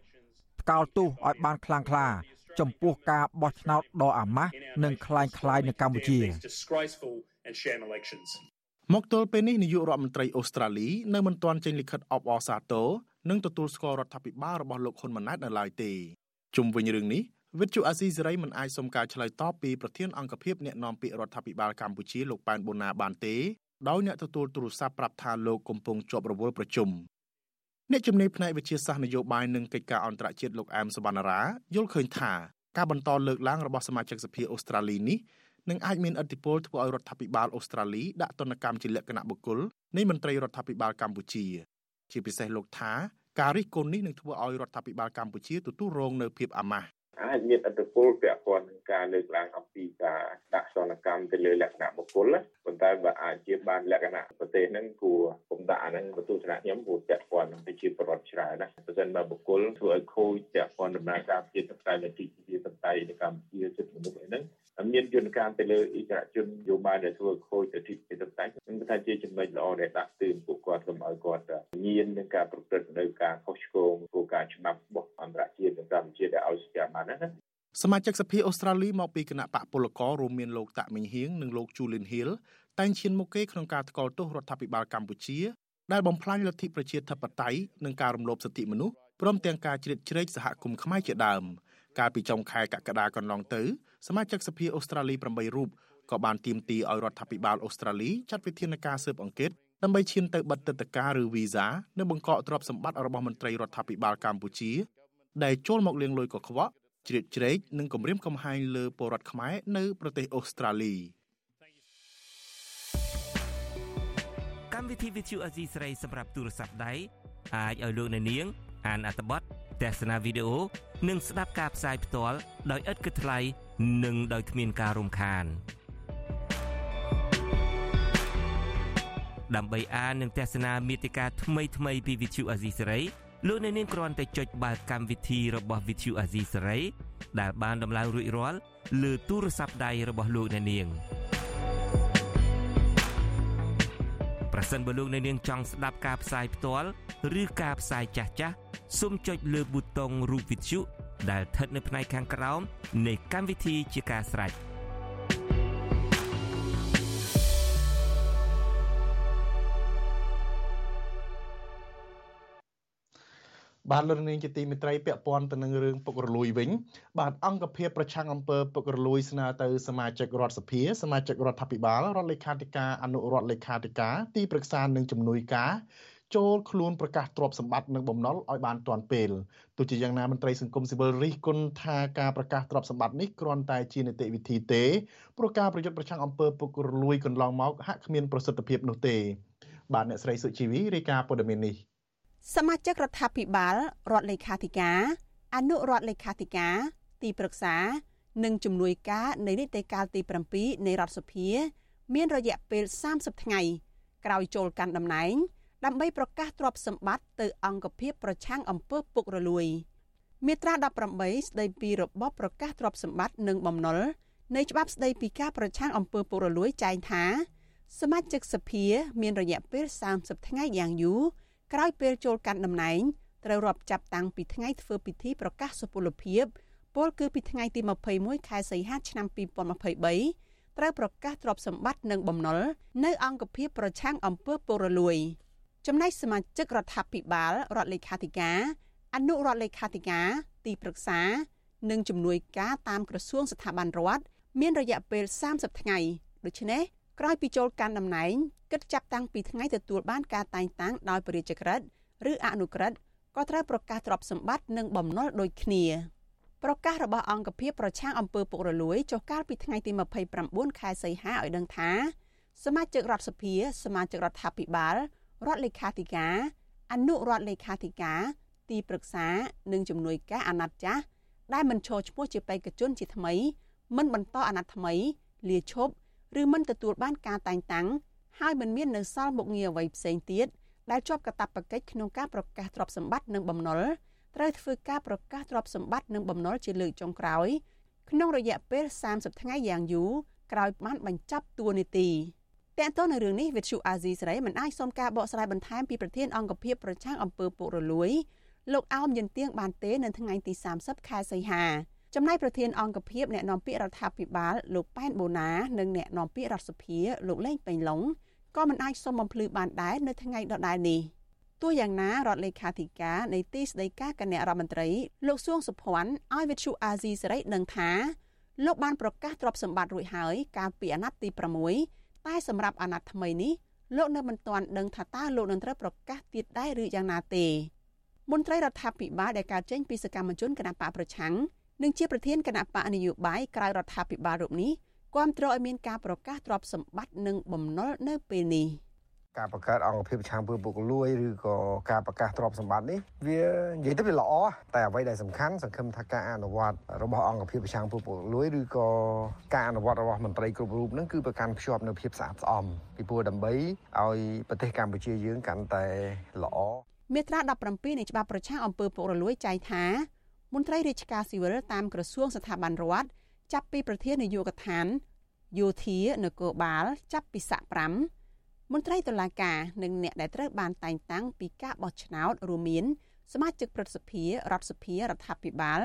ផ្កោលទោសឲ្យបានខ្លាំងក្លា ចំពោះការបោះឆ្នោតដ៏អាម៉ាស់និងคล้ายៗនៅកម្ពុជា មកទល់ពេលនេះនាយករដ្ឋមន្ត្រីអូស្ត្រាលីនៅមិនទាន់ចេញលិខិតអបអរសាទរនិងទទួលស្គាល់រដ្ឋាភិបាលរបស់លោកហ៊ុនម៉ាណែតនៅឡើយទេជុំវិញរឿងនេះវិទ្យុអាស៊ីសេរីមិនអាចសុំការឆ្លើយតបពីប្រធានអង្គភិបអ្នកណែនាំពាក្យរដ្ឋាភិបាលកម្ពុជាលោកប៉ែនបូណាបានទេដោយអ្នកទទួលទូរស័ព្ទប្រាប់ថាលោកកំពុងជាប់រវល់ប្រជុំអ្នកជំនាញផ្នែកវិទ្យាសាស្ត្រនយោបាយនិងកិច្ចការអន្តរជាតិលោកអែមសវណ្ណារាយល់ឃើញថាការបន្តលើកឡើងរបស់សមាជិកសភាអូស្ត្រាលីនេះ នឹងអាចមានឥទ្ធិពលធ្វើឲ្យរដ្ឋាភិបាលអូស្ត្រាលីដាក់ទណ្ឌកម្មជាលក្ខណៈបុគ្គលនៃមន្ត្រីរដ្ឋាភិបាលកម្ពុជា ជាពិសេសលោកថាការរិះគន់នេះនឹងធ្វើឲ្យរដ្ឋាភិបាលកម្ពុជាទទួលរងនៅភាពអាម៉ាស់អាចមានឥទ្ធិពលពាក់ព័ន្ធនឹងការលើកឡើងអំពីការដាក់សនកម្មទៅលើលក្ខណៈបុគ្គលប៉ុន្តែបើអាចជាបានលក្ខណៈប្រទេសហ្នឹងគួរគុំដាក់អាហ្នឹងបន្ទូថ្នាក់ខ្ញុំគួរពាក់ព័ន្ធនឹងប្រជាពលរដ្ឋច្រើនណាបើមិនបើបុគ្គលធ្វើឲ្យខូចពាក់ព័ន្ធដំណើរការជាតបតែលទ្ធិជាតបតែនៅកម្ពុជាសិទ្ធិមនុស្សអីហ្នឹង មានយន្តការទៅលើអិសរាជជនយោបាយដែលធ្វើខូចទៅទីពីតតែខ្ញុំថាជាចំណុចល្អដែលដាក់ទឿនពួកគាត់កុំឲ្យគាត់ញៀននឹងការប្រព្រឹត្តនៅការខុសឆ្គងគោលការណ៍ច្បាប់របស់អន្តរជកម្ពុជាដែលឲ្យសច្ចាប័នហ្នឹងណាសមាជិកសភាអូស្ត្រាលីមកពីគណៈបកពលកររួមមានលោកតាក់មីងហៀងនិងលោកជូលីនហ៊ីលតែងឈានមុខគេក្នុងការថ្កោលទោសរដ្ឋាភិបាលកម្ពុជាដែលបំផ្លាញលទ្ធិប្រជាធិបតេយ្យនិងការរំលោភសិទ្ធិមនុស្សព្រមទាំងការជ្រៀតជ្រែកសហគមន៍ខ្មែរជាដើម កាលពីចុងខែកក្កដាកន្លងទៅសមាជិកសភាអូស្ត្រាលី8រូបក៏បានទាមទារឲ្យរដ្ឋាភិបាលអូស្ត្រាលីចាត់វិធានការស៊ើបអង្កេតដើម្បីឈានទៅបិទទឹកតការឬវីសានិងបង្កកទ្រព្យសម្បត្តិរបស់មន្ត្រីរដ្ឋាភិបាលកម្ពុជា ដែលចូលមកលាងលុយកខ្វក់ជ្រៀតជ្រែកនិងគំរាមកំហែងលើពលរដ្ឋខ្មែរនៅប្រទេសអូស្ត្រាលីកម្មវិធី Vithu Azizi ស្រីសម្រាប់ទូរស័ព្ទដៃអាចឲ្យលោកអ្នកនាង អានអត្ថបទទស្សនាវីដេអូនិងស្ដាប់ការផ្សាយផ្ទាល់ដោយឥតគិតថ្លៃនិងដោយគ្មានការរំខានដើម្បីអាននិងទស្សនាមេតិការថ្មីថ្មីពី Vithu Azizi សេរីលោកអ្នកនាងគ្រាន់តែចុចបាល់កម្មវិធីរបស់ Vithu Azizi សេរីដែលបានដំឡើងរួចរាល់លើទូរស័ព្ទដៃរបស់លោកអ្នកនាងប្រសិនបើលោកអ្នកនាងចង់ស្ដាប់ការផ្សាយផ្ទាល់ ឬការផ្សាយចាស់ចាស់សូមចុចលើប៊ូតុងរូប Vithu ដែលស្ថិតនៅផ្នែកខាងក្រោមនៃកម្មវិធីជាការស្រេច។បាទលោកនាងជាទីមេត្រីពាក់ព័ន្ធទៅនឹងរឿងពុករលួយវិញ បាទអង្គភាពប្រឆាំងអំពើពុករលួយស្នើទៅសមាជិករដ្ឋសភាសមាជិករដ្ឋាភិបាលរដ្ឋលេខាធិការអនុរដ្ឋលេខាធិការទីប្រឹក្សានិងជំនួយការ ចូលខ្លួនប្រកាសទ្រព្យសម្បត្តិនិងបំណុលឲ្យបានទាន់ពេលទោះជាយ៉ាងណាមន្ត្រីសង្គមស៊ីវិលរិះគន់ថាការប្រកាសទ្រព្យសម្បត្តិនេះគ្រាន់តែជានីតិវិធីទេព្រោះការប្រយុទ្ធប្រឆាំងអំពើពុករលួយកន្លងមកហាក់គ្មានប្រសិទ្ធភាពនោះទេបាទអ្នកស្រីសុជីវីរាយការណ៍ព័ត៌មាននេះសមាជិករដ្ឋាភិបាលរដ្ឋលេខាធិការអនុរដ្ឋលេខាធិការទីប្រឹក្សានិងជំនួយការនៃនីតិកាលទី7នៃរដ្ឋសភា មានរយៈពេល30ថ្ងៃក្រោយចូលកាន់តំណែង ដើម្បីប្រកាសទ្រព្យសម្បត្តិទៅអង្គភាពប្រឆាំងអំពើពុករលួយមាត្រា18ស្ដីពីរបបប្រកាសទ្រព្យសម្បត្តិនិងបំណុលនៃច្បាប់ស្ដីពីការប្រឆាំងអំពើពុករលួយចែងថាសមាជិកសភាមានរយៈពេល30ថ្ងៃយ៉ាងយូរក្រោយពេលចូលកាន់តំណែងត្រូវរាប់ចាប់តាំងពីថ្ងៃធ្វើពិធីប្រកាសសុពលភាពពលគឺពីថ្ងៃទី21ខែសីហាឆ្នាំ2023ត្រូវប្រកាសទ្រព្យសម្បត្តិនិងបំណុលនៅអង្គភាពប្រឆាំងអំពើពុករលួយ ចំណែកសមាជិករដ្ឋាភិបាលរដ្ឋលេខាធិការអនុរដ្ឋលេខាធិការទីប្រឹក្សា និងជំនួយការតាមក្រសួងស្ថាប័នរដ្ឋមានរយៈពេល30ថ្ងៃដូច្នេះក្រោយពីចូលកាន់តំណែងគិតចាប់តាំងពីថ្ងៃទទួលបានការតែងតាំងដោយព្រះរាជក្រឹត្យឬអនុក្រឹត្យក៏ត្រូវប្រកាសទ្រព្យសម្បត្តិនិងបំណុលដូចគ្នាប្រកាសរបស់អង្គភាពប្រឆាំងអំពើពុករលួយចុះកាលពីថ្ងៃទី29ខែសីហាឲ្យដឹងថាសមាជិករដ្ឋសភាសមាជិករដ្ឋាភិបាល រដ្ឋលេខាធិការអនុរដ្ឋលេខាធិការទីប្រឹក្សានិងជំនួយការអាណត្តិចាស់ដែលមិនឈរឈ្មោះជាបេក្ខជនជាថ្មីមិនបន្តអាណត្តិថ្មីលាឈប់ឬមិនទទួលបានការតែងតាំងហើយមិនមាននៅសល់មុខងារអ្វីផ្សេងទៀតដែលជាប់កាតព្វកិច្ចក្នុងការប្រកាសទ្រព្យសម្បត្តិនិងបំណុលត្រូវធ្វើការប្រកាសទ្រព្យសម្បត្តិនិងបំណុលជាលើកចុងក្រោយ ក្នុងរយៈពេល30ថ្ងៃយ៉ាងយូរក្រោយបានបញ្ចប់តួនាទី តើតើនៅរឿងនេះវិទ្យុអាស៊ីសេរីមិនអាចសុំការបកស្រាយបន្ថែមពីប្រធានអង្គភិបប្រឆាំងអំពើពុករលួយលោកអោមយន្តទៀងបានទេនៅថ្ងៃទី30ខែសីហាចំណែកប្រធានអង្គភិបអ្នកនាំពាក្យរដ្ឋាភិបាលលោកប៉ែនបូណានិងអ្នកនាំពាក្យរដ្ឋសភាលោកលេងពេញឡុងក៏មិនអាចសុំបំភ្លឺបានដែរនៅថ្ងៃដដែលនេះទោះយ៉ាងណារដ្ឋលេខាធិការនៃទីស្តីការគណៈរដ្ឋមន្ត្រីលោកសួងសុភ័ណ្ឌឲ្យវិទ្យុអាស៊ីសេរីដឹងថាលោកបានប្រកាសទ្រព្យសម្បត្តិរួចហើយកាលពីអាណត្តិទី6 តែសម្រាប់អាណត្តិថ្មីនេះលោកនៅមិនទាន់ដឹងថាតើលោកនឹងត្រូវប្រកាសទៀតដែរឬយ៉ាងណាទេមន្ត្រីរដ្ឋាភិបាលដែលកើតចេញពីសកម្មជនគណបកប្រឆាំងនិងជាប្រធានគណៈបកនយោបាយក្រៅរដ្ឋាភិបាលរូបនេះគាំទ្រឲ្យមានការប្រកាសទ្រព្យសម្បត្តិនិងបំណុលនៅពេលនេះ ការបង្កើតអង្គភាពឆាងពើពុកលួយឬក៏ការប្រកាសទ្រព្យសម្បត្តិនេះវានិយាយទៅវាល្អតែអ្វីដែលសំខាន់សង្ឃឹមថាការអនុវត្តរបស់អង្គភាពឆាងពើពុកលួយឬក៏ការអនុវត្តរបស់មន្ត្រីគ្រប់រូបនឹងគឺប្រកាន់ភ្ជាប់នៅភាពស្អាតស្អំពីព្រោះដើម្បីឲ្យប្រទេសកម្ពុជាយើងកាន់តែល្អមាត្រា17នៃច្បាប់ប្រឆាំងអំពើពុករលួយចែងថាមន្ត្រីរាជការស៊ីវិលតាមក្រសួងស្ថាប័នរដ្ឋចាប់ពីប្រធាននាយកដ្ឋានយោធានគរបាលចាប់ពីស័ក5 មន្ត្រីតុលាការនិងអ្នកដែលត្រូវបានតែងតាំងពីការបោះឆ្នោតរួមមានសមាជិកព្រឹទ្ធសភារដ្ឋសភារដ្ឋាភិបាល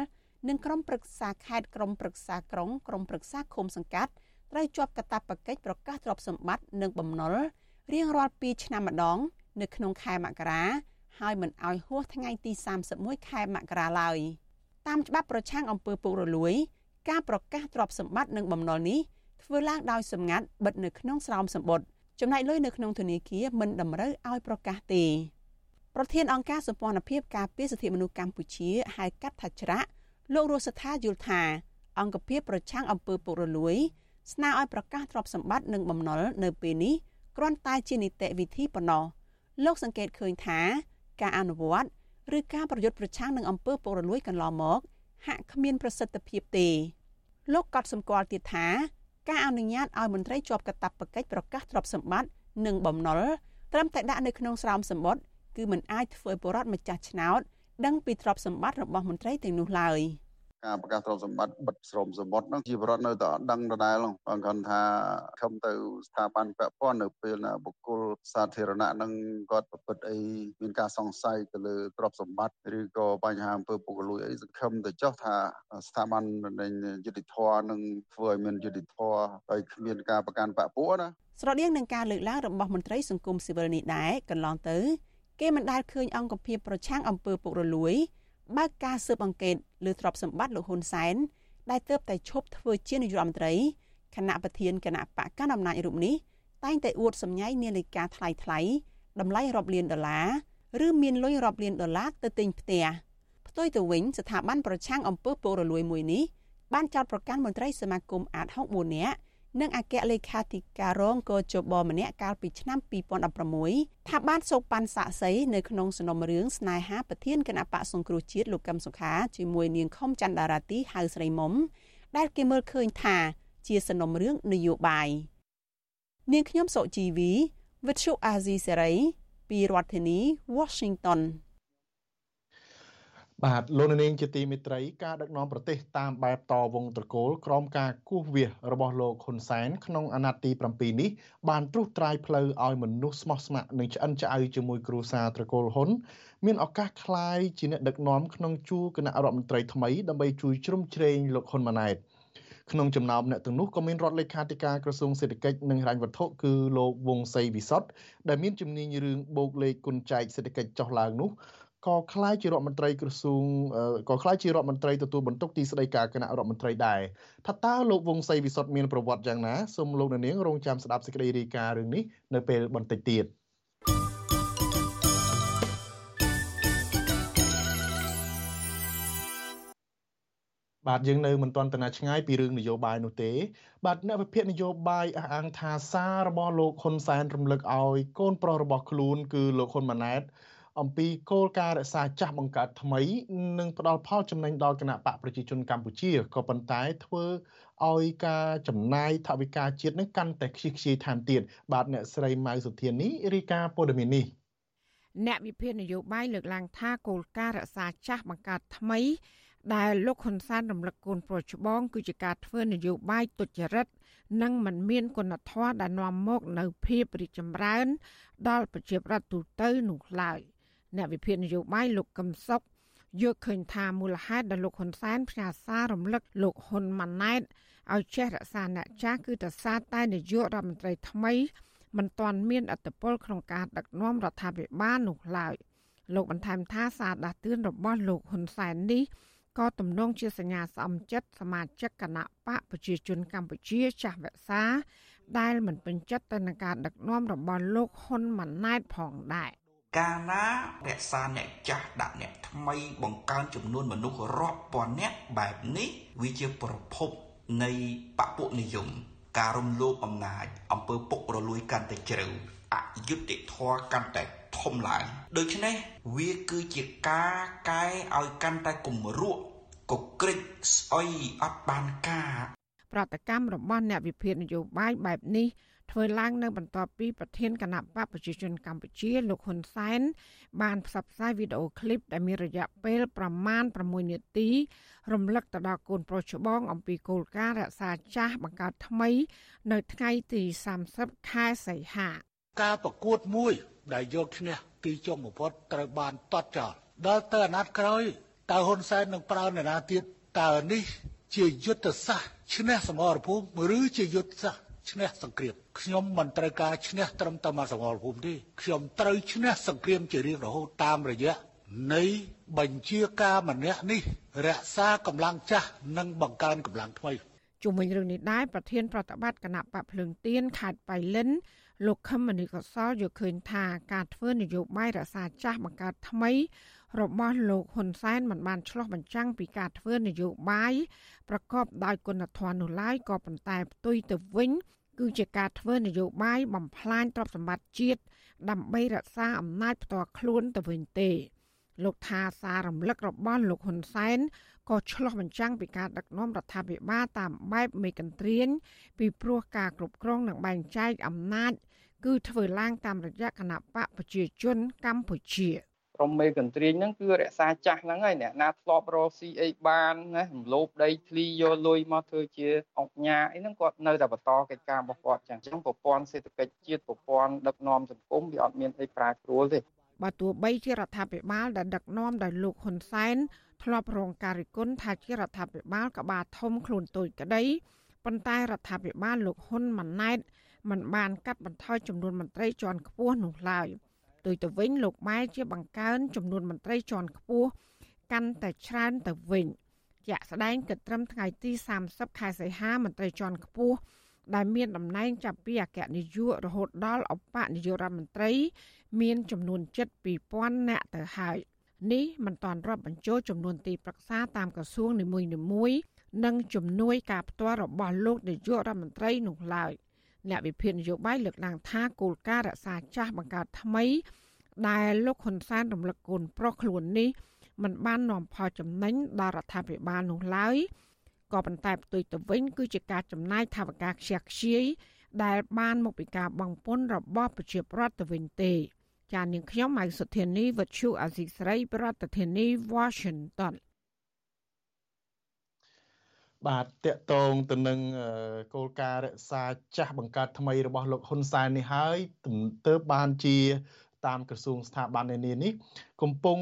និងក្រុមប្រឹក្សាខេត្តក្រុមប្រឹក្សាក្រុងក្រុមប្រឹក្សាឃុំសង្កាត់ត្រូវជាប់កាតព្វកិច្ចប្រកាសទ្រព្យសម្បត្តិនិងបំណុលរៀងរាល់2ឆ្នាំម្ដង នៅក្នុងខែមករាហើយមិនអោយហួសថ្ងៃទី31ខែមករាឡើយតាមច្បាប់ប្រឆាំងអំពើពុករលួយ ការប្រកាសទ្រព្យសម្បត្តិនិងបំណុលនេះធ្វើឡើងដោយសម្ងាត់បិទនៅក្នុងស្រោមសម្បត្តិ ចំណែកលុយនៅក្នុងធនាគារមិនតម្រូវឲ្យប្រកាសទេប្រធានអង្គការសម្ព័ន្ធភាពការពារសិទ្ធិមនុស្សកម្ពុជាហៅកាត់ថាច្រាក់លោករស់សថាយល់ថា អង្គភាពប្រឆាំងអំពើពុករលួយ ស្នើឲ្យប្រកាសទ្រព្យសម្បត្តិនិងបំណុលនៅពេលនេះគ្រាន់តែជានីតិវិធីប៉ុណ្ណោះលោកសង្កេតឃើញថា ការអនុវត្តឬការប្រយុទ្ធប្រឆាំងនឹងអំពើពុករលួយកន្លងមក ហាក់គ្មានប្រសិទ្ធភាពទេលោកក៏សម្គាល់ទៀតថា ការអនុញ្ញាតឲ្យមន្ត្រីជាប់កាតព្វកិច្ចប្រកាសទ្រព្យសម្បត្តិនិងបំណុលត្រឹមតែដាក់នៅក្នុងស្រោមសម្បត្តិគឺមិនអាចធ្វើឲ្យបរដ្ឋម្ចាស់ឆ្នោតដឹងពីទ្រព្យសម្បត្តិរបស់មន្ត្រីទាំងនោះឡើយ។ ការប្រកាសទ្រព្យសម្បត្តិបិទស្រោមសមុទ្រហ្នឹងជាបរិវត្តនៅតែអត់ដឹងដដែលបងគាត់ថាខំទៅស្ថាប័នពាក់ព័ន្ធនៅពេលណាបុគ្គលសាធារណៈហ្នឹងគាត់ប្រព្រឹត្តអីមានការសង្ស័យទៅលើទ្រព្យសម្បត្តិឬក៏បញ្ហាអំពើពុករលួយអីសង្ឃឹមទៅចុះថាស្ថាប័ននៃយុតិធធនឹងធ្វើឲ្យមានយុតិធធហើយគ្មានការប្រកាន់បាក់ពួកណាស្រដៀងនឹងការលើកឡើងរបស់មន្ត្រីសង្គមស៊ីវិលនេះដែរកន្លងទៅ គេមិនដែលឃើញអង្គភាពប្រឆាំងអំពើពុករលួយ បើកការស៊ើបអង្កេតលើទ្រព្យសម្បត្តិលោកហ៊ុនសែនដែលទើបតែឈប់ធ្វើជានាយករដ្ឋមន្ត្រីគណៈប្រធានគណៈបកកណ្ដាលអំណាចរូបនេះតែងតែអួតសម្ញៃនាឡិកាថ្លៃថ្លៃតម្លៃរាប់លានដុល្លារឬមានលុយរាប់លានដុល្លារទៅទិញផ្ទះផ្ទុយទៅវិញស្ថាប័នប្រឆាំងអំពើពុករលួយមួយនេះបានចោទប្រកាន់មន្ត្រីសមាគមអាត64នាក់ និងអគ្គលេខាធិការរងកោជបម្នាក់កាលពីឆ្នាំ2016ថាបានសោកប៉ាន់សាក់សីនៅក្នុងសំណុំរឿងស្នេហាប្រធានគណៈបកសង្គ្រោះជាតិលោកកឹមសុខាជាមួយនាងខំច័ន្ទដារាទីហៅស្រីមុំដែលគេមើលឃើញថាជាសំណុំរឿងនយោបាយនាងខ្ញុំសុជីវីវិទ្យុអាស៊ីសេរីពីរដ្ឋធានី Washington បាទលោកនាងជាទីមេត្រីការដឹកនាំប្រទេសតាមបែបតវងត្រកូលក្រោមការគូសវាសរបស់លោកហ៊ុនសែនក្នុងអាណត្តិទី7នេះបានត្រុសត្រាយផ្លូវឲ្យមនុស្សស្មោះស្ម័គ្រនិងឆ្អិនឆ្អៅជាមួយគ្រួសារត្រកូលហ៊ុនមានឱកាសคลายជាអ្នកដឹកនាំក្នុងជួរគណៈរដ្ឋមន្ត្រីថ្មីដើម្បីជួយជ្រោមជ្រែងលោកហ៊ុនម៉ាណែតក្នុងចំណោមអ្នកទាំងនោះក៏មានរដ្ឋលេខាធិការក្រសួងសេដ្ឋកិច្ចនិងហិរញ្ញវត្ថុគឺលោកវង្សសីវិសុទ្ធដែលមានជំនាញរឿងបូកលេខគុណចែកសេដ្ឋកិច្ចចុះឡើងនោះ ក៏ខ្លាយជារដ្ឋមន្ត្រីក្រសួងក៏ខ្លាយជារដ្ឋមន្ត្រីទទួលបន្ទុកទីស្តីការគណៈរដ្ឋមន្ត្រីដែរថាតើលោកវង្សសីវិសុទ្ធមានប្រវត្តិយ៉ាងណាសូមលោកនាងរងចាំស្ដាប់សេចក្តីរាយការណ៍រឿងនេះនៅពេលបន្តិចទៀត។បាទយើងនៅមិនទាន់តណាឆ្ងាយពីរឿងនយោបាយនោះទេ បាទអ្នកវិភាគនយោបាយអះអាងថាសាររបស់លោកហ៊ុនសែនរំលឹកឲ្យកូនប្រុសរបស់ខ្លួន គឺលោកហ៊ុនម៉ាណែត អំពីគោលការណ៍រក្សាចាស់បង្កើតថ្មីនិងផ្ដល់ផលចំណេញដល់គណៈបកប្រជាជនកម្ពុជាក៏ប៉ុន្តែធ្វើឲ្យការចំណាយថវិកាជាតិនឹងកាន់តែខ្ជិះខ្ជាយថែមទៀតបាទអ្នកស្រីម៉ៅសុធានីរាយការណ៍ព័ត៌មាននេះអ្នកវិភាគនយោបាយលើកឡើងថាគោលការណ៍រក្សាចាស់បង្កើតថ្មី ដែលលោកហ៊ុនសែនរំលឹកកូនប្រុសច្បងគឺជាការធ្វើនយោបាយទុច្ចរិតនិងមិនមានគុណធម៌ដែលនាំមកនៅភាពរីកចម្រើន ដល់ប្រជាប្រដ្ឋទូទៅនោះឡើយ។ អ្នកវិភាគនយោបាយលោកកឹមសុខយកឃើញថាមូលហេតុដែលលោកហ៊ុនសែនផ្ញើសាររំលឹកលោកហ៊ុនម៉ាណែតឲ្យចេះរក្សាអ្នកចាស់គឺដោយសារតែនាយករដ្ឋមន្ត្រីថ្មីមិនទាន់មានអធិបុលក្នុងការដឹកនាំរដ្ឋាភិបាលនោះឡើយលោកបន្ថែមថាសារដាស់តឿនរបស់លោកហ៊ុនសែននេះក៏ទំនងជាសញ្ញាស្អំចិត្តសមាជិកគណៈបកប្រជាជនកម្ពុជាចាស់វក្សា ដែលមិនពេញចិត្តទៅនឹងការដឹកនាំរបស់លោកហ៊ុនម៉ាណែតផងដែរ កាលណារក្សាអ្នកចាស់ដាក់អ្នកថ្មីបង្កើនចំនួនមនុស្សរាប់ពាន់នាក់បែបនេះវាជាប្រភពនៃបពុនិយមការរំលោភអំណាចអំពើពុករលួយកាន់តែជ្រៅអយុត្តិធម៌កាន់តែធំឡើងដូច្នេះវាគឺជាការកែឲ្យកាន់តែគំរក់កក្រិចស្អុយអត់បានការប្រតិកម្មរបស់អ្នកវិភាគនយោបាយបែបនេះ ធ្វើឡើងនៅបន្ទាប់ពីប្រធានគណៈបកប្រជាជនកម្ពុជាលោកហ៊ុនសែនបានផ្សព្វផ្សាយវីដេអូឃ្លីបដែលមានរយៈពេលប្រមាណ6នាទី រំលឹកទៅដល់កូនប្រុសច្បងអំពីគោលការណ៍រក្សាចាស់បង្កើតថ្មី នៅថ្ងៃទី30ខែសីហាការប្រកួតមួយ ដែលយកឈ្នះទីចុងបំផុតត្រូវបានតតចោលដល់ទៅអាណត្តិក្រោយតើហ៊ុនសែននឹងប្រើនរណាទៀតតើនេះជាយុទ្ធសាស្ត្រឈ្នះសមរភូមិឬជាយុទ្ធសាស្ត្រ ឈ្នះសង្គ្រាមខ្ញុំមិនត្រូវការឈ្នះត្រឹមតែមកសមរភូមិទេខ្ញុំត្រូវឈ្នះសង្គ្រាមជារៀងរហូតតាមរយៈនៃបញ្ជាការម្នាក់នេះរក្សាកម្លាំងចាស់និងបង្កើនកម្លាំងថ្មីជុំវិញរឿងនេះដែរប្រធានប្រតិបត្តិគណៈបកភ្លើងទៀនខេត្តបៃលិនលោកខឹមមនីកសលយកឃើញថាការធ្វើនយោបាយរក្សាចាស់បង្កើតថ្មី របស់លោកហ៊ុនសែនមិនបានឆ្លោះបញ្ចាំងពីការធ្វើនយោបាយប្រកបដោយគុណធម៌នោះឡើយក៏ប៉ុន្តែផ្ទុយទៅវិញ គឺជាការធ្វើនយោបាយបំផ្លាញទ្រព្យសម្បត្តិជាតិដើម្បីរក្សាអំណាចផ្ទាល់ខ្លួនទៅវិញទេលោកថាសាររំលឹករបស់លោកហ៊ុនសែនក៏ឆ្លោះបញ្ចាំងពីការដឹកនាំរដ្ឋាភិបាលតាមបែបមេកន្ទ្រានពីព្រោះការគ្រប់គ្រងនិងបែងចែកអំណាច គឺធ្វើឡើងតាមរយៈគណៈបកប្រជាជនកម្ពុជា ក្រុមមេកន្ទ្រាញហ្នឹងគឺរក្សាចាស់ហ្នឹងហើយអ្នកណាធ្លាប់រកស៊ីអីបានណារំលោភដីធ្លីយកលុយមកធ្វើជាអង្គញាអីហ្នឹងគាត់នៅតែបន្តកិច្ចការរបស់គាត់ចឹងចឹងប្រព័ន្ធសេដ្ឋកិច្ចជាតិប្រព័ន្ធដឹកនាំសង្គមវាអត់មានអីប្រែប្រួលទេបើទោះបីជារដ្ឋាភិបាលដែលដឹកនាំដោយលោកហ៊ុនសែនធ្លាប់រងការរិះគន់ថាជារដ្ឋាភិបាលក្បាលធំខ្លួនតូចក្តីប៉ុន្តែរដ្ឋាភិបាលលោកហ៊ុនម៉ាណែតមិនបានកាត់បន្ថយចំនួនមន្ត្រីជាន់ខ្ពស់នោះឡើយ ផ្ទុយទៅវិញលោកម៉ែជាបង្កើនចំនួនមន្ត្រីជាន់ខ្ពស់កាន់តែច្រើនទៅវិញជាក់ស្ដែងគិតត្រឹមថ្ងៃទី30ខែសីហាមន្ត្រីជាន់ខ្ពស់ដែលមានតំណែងចាប់ពីអគ្គនាយករហូតដល់អបនាយករដ្ឋមន្ត្រី មានចំនួនជិត2000នាក់ទៅហើយនេះមិនតាន់រាប់បញ្ចូលចំនួនទីប្រឹក្សាតាមក្រសួងនីមួយៗនិងជំនួយការផ្ទាល់របស់លោកនាយករដ្ឋមន្ត្រីនោះឡើយ អ្នកវិភាគនយោបាយលើកឡើងថាគោលការណ៍រក្សាចាស់បង្កើតថ្មី ដែលលោកហ៊ុនសែនរំលឹកគុណប្រុសខ្លួននេះมันបាននាំផលចំណេញដល់រដ្ឋាភិបាលនោះឡើយក៏ប៉ុន្តែផ្ទុយទៅវិញ គឺជាការចំណាយថវិកាខ្ជះខ្ជាយដែលបានមកពីការបង្ពន្ធរបស់ប្រជាប្រដ្ឋទៅវិញទេចានាងខ្ញុំម៉ៃសុធានីវັດឈូអាស៊ីស្រី ប្រធានាធិបតី Washington បាទតកតងទៅនឹងគោលការណ៍រក្សាចាស់បង្កើតថ្មីរបស់លោកហ៊ុនសែននេះហើយទើបបានជា តាមក្រសួងស្ថាប័ននានានេះកំពុង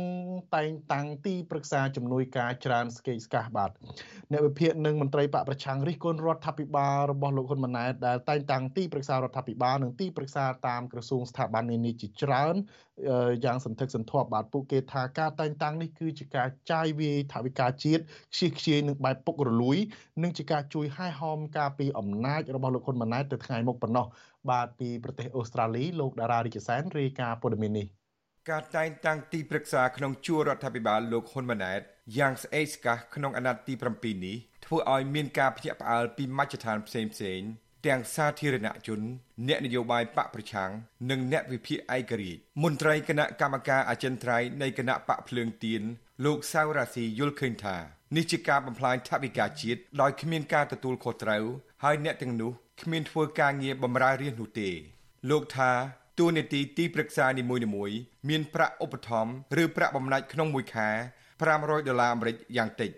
តែងតាំងទីប្រឹក្សាជំនួយការច្រើនស្កេកស្កះបាទអ្នកវិភាគនិងមន្ត្រីបកប្រឆាំងរិះគន់រដ្ឋាភិបាលរបស់លោកហ៊ុនម៉ាណែតដែលតែងតាំងទីប្រឹក្សារដ្ឋាភិបាលនិងទីប្រឹក្សាតាមក្រសួងស្ថាប័ននានាជាច្រើនយ៉ាងសន្ធឹកសន្ធាប់បាទពួកគេថាការតែងតាំងនេះគឺជាការចាយវាយថវិកាជាតិខ្ជិះខ្ជាយនឹងបែបពុករលួយ និងជាការជួយហែហោមការពីអំណាចរបស់លោកហ៊ុនម៉ាណែតទៅថ្ងៃមុខប៉ុណ្ណោះ បាទពីប្រទេសអូស្ត្រាលីលោកតារារិជសែនរាយការណ៍ព័ត៌មាននេះការតែងតាំងទីប្រឹក្សាក្នុងជួររដ្ឋាភិបាលលោកហ៊ុនម៉ាណែតយ៉ាងស្អេកស្កះក្នុងអាណត្តិទី7នេះធ្វើឲ្យមានការភ្ញាក់ផ្អើលពីមជ្ឈដ្ឋានផ្សេងផ្សេង ទាំងសាធារណជន អ្នកនយោបាយបកប្រឆាំងនិងអ្នកវិភាគឯករាជ្យមន្ត្រីគណៈកម្មការអចិន្ត្រៃយ៍នៃគណៈបកភ្លើងទៀនលោកសៅរាស៊ីយល់ឃើញថានេះជាការបំផ្លាញថវិកាជាតិដោយគ្មានការទទួលខុសត្រូវហើយអ្នកទាំងនោះគ្មានធ្វើការងារបម្រើរាជនោះទេ លោកថាតួនាទីទីប្រឹក្សានីមួយៗមានប្រាក់ឧបត្ថម្ភឬប្រាក់បំណាច់ក្នុងមួយខែ500ដុល្លារអាមេរិកយ៉ាងតិច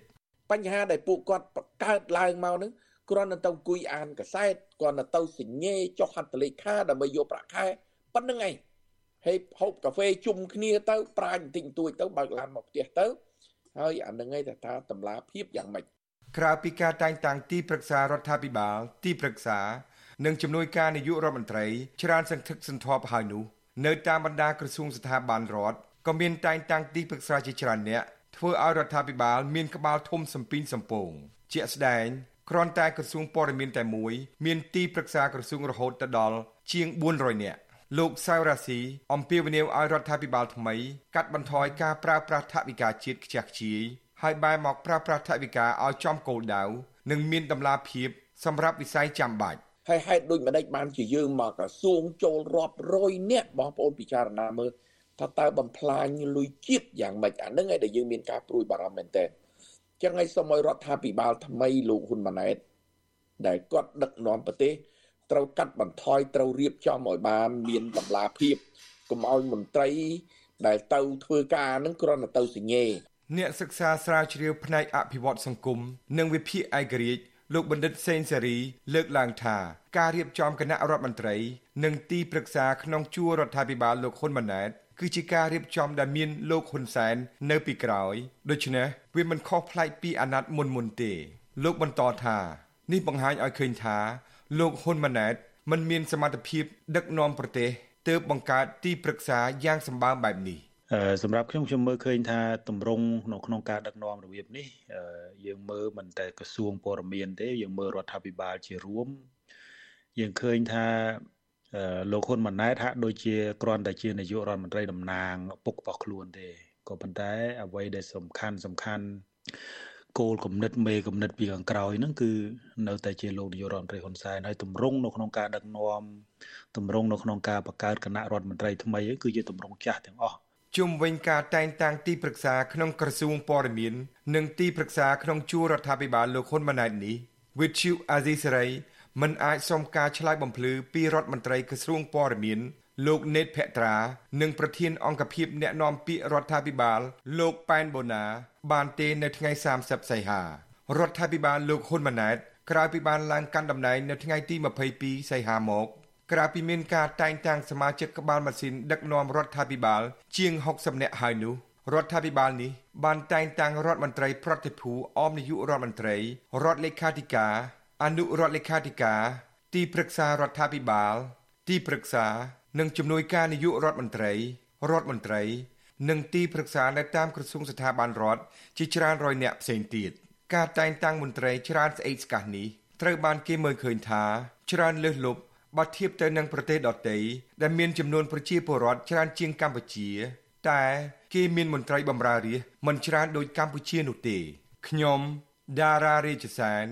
បញ្ហាដែលពួកគាត់បង្កើតឡើងមកនឹង គ្រាន់តែទៅអង្គុយអានកសែតគ្រាន់តែទៅសញ្ញេចុះហត្ថលេខាដើម្បីយកប្រាក់ខែប៉ុណ្្នឹងឯងហើយហូបកាហ្វេជុំគ្នាទៅប្រាញ់បន្តិចបន្តួចទៅបើកឡានមកផ្ទះទៅហើយអានឹងឯងថាតម្លាភាពយ៉ាងម៉េចក្រៅពីការតែងតាំងទីប្រឹក្សារដ្ឋាភិបាលទីប្រឹក្សានិងជំនួយការនាយករដ្ឋមន្ត្រីច្រើនសន្ធឹកសន្ធាប់ហើយនោះនៅតាមបណ្ដាក្រសួងស្ថាប័នរដ្ឋក៏មានតែងតាំងទីប្រឹក្សាជាច្រើនអ្នកធ្វើឲ្យរដ្ឋាភិបាលមានក្បាលធំសំពីងសំពងជាក់ស្ដែង គ្រាន់តែក្រសួងព័ត៌មានតែមួយមានទីប្រឹក្សាក្រសួងរហូតដល់ជាង400នាក់លោកសៅរ៉ាស៊ីអំពាវនាវឲ្យរដ្ឋាភិបាលថ្មីកាត់បន្ថយការប្រើប្រាស់ថវិកាជាតិខ្ជះខ្ជាយហើយបែរមកប្រើប្រាស់ថវិកាឲ្យចំគោលដៅនិងមានតម្លាភាពសម្រាប់វិស័យចាំបាច់ហើយហេតុដូចម្ដេចបានជាយើងមកក្រសួងចូលរាប់រយនាក់បងប្អូនពិចារណាមើលថាតើបំផ្លាញលុយជាតិយ៉ាងម៉េចអានឹងឯងដែលយើងមានការព្រួយបារម្ភមែនទែន ចឹងហើយសូមឲ្យរដ្ឋាភិបាលថ្មីលោកហ៊ុនម៉ាណែតដែលគាត់ដឹកនាំប្រទេសត្រូវកាត់បន្ថយត្រូវរៀបចំឲ្យបានមានតម្លាភាពកុំឲ្យមន្ត្រីដែលទៅធ្វើការនឹងគ្រាន់តែទៅសញ្ញេអ្នកសិក្សាស្រាវជ្រាវផ្នែកអភិវឌ្ឍសង្គមនិងវិភាគឯករាជ្យលោកបណ្ឌិតសេនសេរី លើកឡើងថាការរៀបចំគណៈរដ្ឋមន្ត្រី និងទីប្រឹក្សាក្នុងជួររដ្ឋាភិបាលលោកហ៊ុនម៉ាណែត គឺជាការរៀបចំដែលមានលោកហ៊ុនសែននៅពីក្រោយដូច្នេះវាមិនខុសប្លែកពីអាណត្តិមុនមុនទេ លោកបន្តថានេះបង្ហាញឲ្យឃើញថា លោកហ៊ុនម៉ាណែតមិនមានសមត្ថភាពដឹកនាំប្រទេសទើបបង្កើតទីប្រឹក្សាយ៉ាងសម្បើមបែបនេះសម្រាប់ខ្ញុំខ្ញុំមើលឃើញថាតម្រង់នៅក្នុងការដឹកនាំរបៀបនេះយើងមើលមិនតែក្រសួងព័ត៌មានទេយើងមើលរដ្ឋាភិបាលជារួមយើងឃើញថា លោកហ៊ុនម៉ាណែតហាក់ដូចជាគ្រាន់តែជានាយករដ្ឋមន្ត្រីតំណាងឪពុករបស់ខ្លួនទេក៏ប៉ុន្តែ អ្វីដែលសំខាន់សំខាន់គោលគំនិតមេគំនិតពីខាងក្រោយហ្នឹងគឺនៅតែជាលោកនាយករដ្ឋមន្ត្រីហ៊ុនសែនហើយតម្រង់នៅក្នុងការដឹកនាំតម្រង់នៅក្នុងការបង្កើតគណៈរដ្ឋមន្ត្រីថ្មីគឺជាតម្រង់ចាស់ទាំងអស់ជុំវិញការតែងតាំងទីប្រឹក្សាក្នុងក្រសួងព័ត៌មាន និងទីប្រឹក្សាក្នុងជួររដ្ឋាភិបាលលោកហ៊ុនម៉ាណែតនេះវិទ្យុអាស៊ីសេរី មិនអាចសុំការឆ្លើយបំភ្លឺពីរដ្ឋមន្ត្រីក្រសួងព័ត៌មានលោកណេតភក្ត្រានិងប្រធានអង្គភិបអ្នកណែនាំពាក្យរដ្ឋាភិបាល លោកប៉ែនបូណា បានទេនៅថ្ងៃ30សីហារដ្ឋាភិបាលលោកហ៊ុនម៉ាណែតក្រោយពីបានឡើងកាន់តំណែងនៅថ្ងៃទី22សីហាមកក្រៅពីមានការតែងតាំងសមាជិកក្បាលម៉ាស៊ីនដឹកនាំរដ្ឋាភិបាល ជាង60នាក់ហើយនោះរដ្ឋាភិបាលនេះបានតែងតាំងរដ្ឋមន្ត្រីប្រតិភូអមនាយករដ្ឋមន្ត្រីរដ្ឋលេខាធិការ អនុរដ្ឋលេខាធិការ ទីប្រឹក្សារដ្ឋាភិបាល ទីប្រឹក្សានិងជំនួយការនាយករដ្ឋមន្ត្រីរដ្ឋមន្ត្រី និងទីប្រឹក្សានៅតាមក្រសួងស្ថាប័នរដ្ឋជាច្រើនរយនាក់ផ្សេងទៀតការតែងតាំងមន្ត្រីច្រើនស្អេកស្កះនេះត្រូវបានគេមើលឃើញថាច្រើនលើសលប់បើធៀបទៅនឹងប្រទេសដទៃដែលមានចំនួនប្រជាពលរដ្ឋច្រើនជាងកម្ពុជា តែគេមានមន្ត្រីបម្រើរាជមិនច្រើនដូចកម្ពុជានោះទេខ្ញុំដារ៉ារាជសែន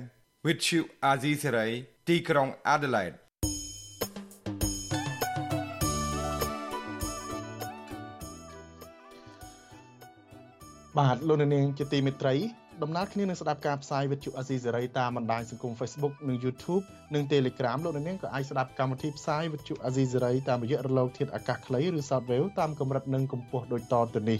with you Azizi Saray ទីក្រុង Adelaide បាទលោកនាងជាទីមេត្រីដំណើរគ្នានឹងស្ដាប់ការផ្សាយវិទ្យុអាស៊ីសេរីតាមបណ្ដាញសង្គម Facebook និង YouTube និង Telegram លោកនាងក៏អាចស្ដាប់កម្មវិធីផ្សាយវិទ្យុអាស៊ីសេរីតាមរយៈរលកធាតុអាកាសខ្លីឬ Shortwave តាមកម្រិតនិងកម្ពស់ដូចតទៅនេះ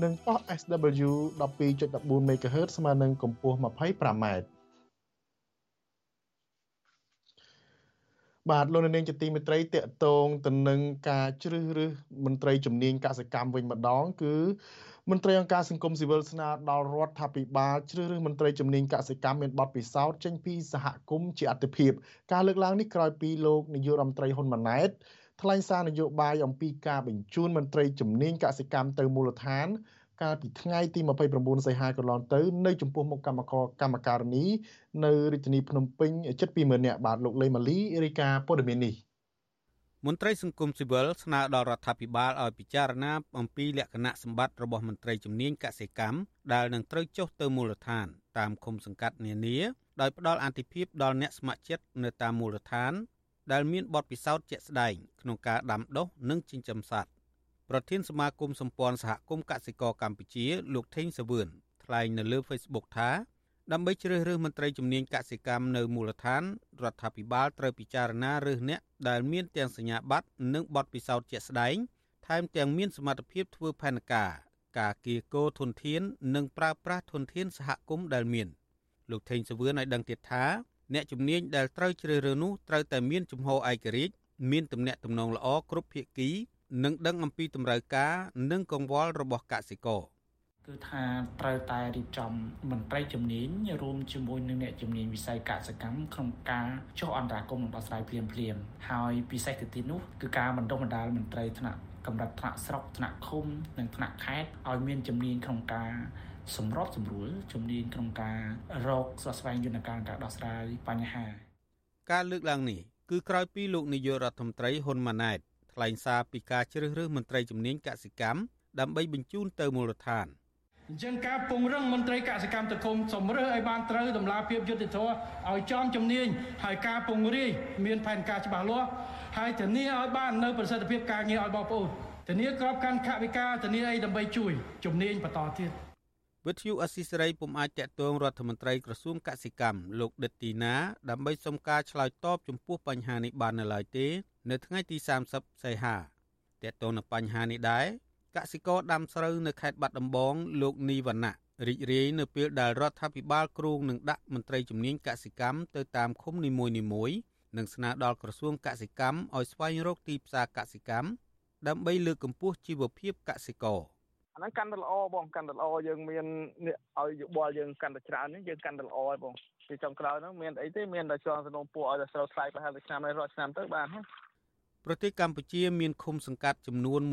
និងប៉ុស SW 12.14 MHz ស្មើនឹងកម្ពស់ 25m បាទលោកនាងជាទីមេត្រីតកតងទៅនឹងការជ្រើសរើសមន្ត្រីជំនាញកសិកម្មវិញម្ដង គឺមន្ត្រីអង្គការសង្គមស៊ីវិលស្នើដល់រដ្ឋាភិបាលជ្រើសរើសមន្ត្រីជំនាញកសិកម្មមានបទពិសោធន៍ចេញពីសហគមន៍ជាអតិភិបការលើកឡើងនេះក្រោយពីលោកនាយករដ្ឋមន្ត្រីហ៊ុនម៉ាណែត ថ្លែងសារនយោបាយអំពីការបញ្ជូនមន្ត្រីជំនាញកសិកម្មទៅមូលដ្ឋាន កាលពីថ្ងៃទី29សីហាកន្លងទៅនៅចំពោះមុខគណៈកម្មការនី នៅរាជធានីភ្នំពេញជិត20000នាក់បាទលោកលេម៉ាលីរាយការណ៍ព័ត៌មាននេះមន្ត្រីសង្គមស៊ីវិលស្នើដល់រដ្ឋាភិបាលឲ្យពិចារណាអំពីលក្ខណៈសម្បត្តិរបស់មន្ត្រីជំនាញកសិកម្មដែលនឹងត្រូវចុះទៅមូលដ្ឋាន តាមឃុំសង្កាត់នានាដោយផ្ដល់អន្តរភាពដល់អ្នកស្ម័គ្រចិត្តនៅតាមមូលដ្ឋាន ដែលមានបទពិសោធន៍ជាក់ស្ដែងក្នុងការដាំដុះនិងចិញ្ចឹមសត្វប្រធានសមាគមសម្ព័ន្ធសហគមន៍កសិករកម្ពុជា លោកថេងសាវឿនថ្លែងនៅលើ Facebook ថាដើម្បីជ្រើសរើសមន្ត្រីជំនាញកសិកម្មនៅមូលដ្ឋានរដ្ឋាភិបាលត្រូវពិចារណារើសអ្នកដែលមានទាំងសញ្ញាបត្រនិងបទពិសោធន៍ជាក់ស្ដែងថែមទាំងមានសមត្ថភាពធ្វើផែនការការគៀកោធនធាន និងប្រើប្រាស់ធនធានសហគមន៍ដែលមាន លោកថេងសវឿនឲ្យដឹងទៀតថា អ្នកជំនាញដែលត្រូវជ្រើសរើសនោះត្រូវតែមានជំហរឯករាជ្យមានទំនាក់ទំនងល្អគ្រប់ភាគីនិងដឹងអំពីតម្រូវការនិងកង្វល់របស់កសិករគឺថាត្រូវតែរៀបចំមន្ត្រីជំនាញរួមជាមួយនឹងអ្នកជំនាញវិស័យកសិកម្មក្នុងការចុះអន្តរាគមន៍និងដោះស្រាយភ្លាមភ្លាមហើយពិសេសទៅទៀតនោះគឺការបណ្ដុះបណ្ដាលមន្ត្រីថ្នាក់កម្រិតថ្នាក់ស្រុកថ្នាក់ឃុំនិងថ្នាក់ខេត្តឲ្យមានជំនាញក្នុងការ សម្របសម្រួលជំនាញក្នុងការរកស្វាស្វែងយន្តការការដោះស្រាយបញ្ហា ការលើកឡើងនេះគឺក្រោយពីលោកនាយករដ្ឋមន្ត្រីហ៊ុនម៉ាណែតថ្លែងសារពីការជ្រើសរើសមន្ត្រីជំនាញកសិកម្មដើម្បីបញ្ជូនទៅមូលដ្ឋាន។អញ្ចឹងការពង្រឹងមន្ត្រីកសិកម្មតគុំសម្រើសឲ្យបានត្រូវតម្លាភាពយុត្តិធម៌ឲ្យចំជំនាញហើយការពង្រាយមានផែនការច្បាស់លាស់ហើយធានាឲ្យបាននៅប្រសិទ្ធភាពការងារឲ្យបងប្អូនធានាក្របខ័ណ្ឌខវិការធានាអីដើម្បីជួយជំនាញបន្តទៀត វិទ្យុអស៊ីសេរីពុំអាចតាក់ទងរដ្ឋមន្ត្រីក្រសួងកសិកម្មលោកដិតទីណាដើម្បីសុំការឆ្លើយតបចំពោះបញ្ហានេះបាននៅឡើយទេ នៅថ្ងៃទី30សីហាតាក់ទងនឹងបញ្ហានេះដែរកសិករដាំស្រូវនៅខេត្តបាត់ដំបងលោកនីវណ្ណៈរីករាយនៅពេលដែលរដ្ឋាភិបាលគ្រោងនឹងដាក់មន្ត្រីជំនាញកសិកម្មទៅតាមឃុំនីមួយៗនិងស្នើដល់ក្រសួងកសិកម្មឲ្យស្វែងរកទីផ្សារកសិកម្មដើម្បីលើកកម្ពស់ជីវភាពកសិករ អាហ្នឹងកាន់តែល្អបងកាន់តែល្អយើងមាននេះឲ្យយោបល់យើងកាន់តែច្រើននេះយើងកាន់តែល្អហើយបងពីចុងក្រោយហ្នឹងមានអីទេមានតែចងសំណុំពួកឲ្យតែស្រូវថ្លៃប្រហែលឆ្នាំនេះរាល់ឆ្នាំទៅបានហើយប្រទេសកម្ពុជាមានឃុំសង្កាត់ចំនួន1652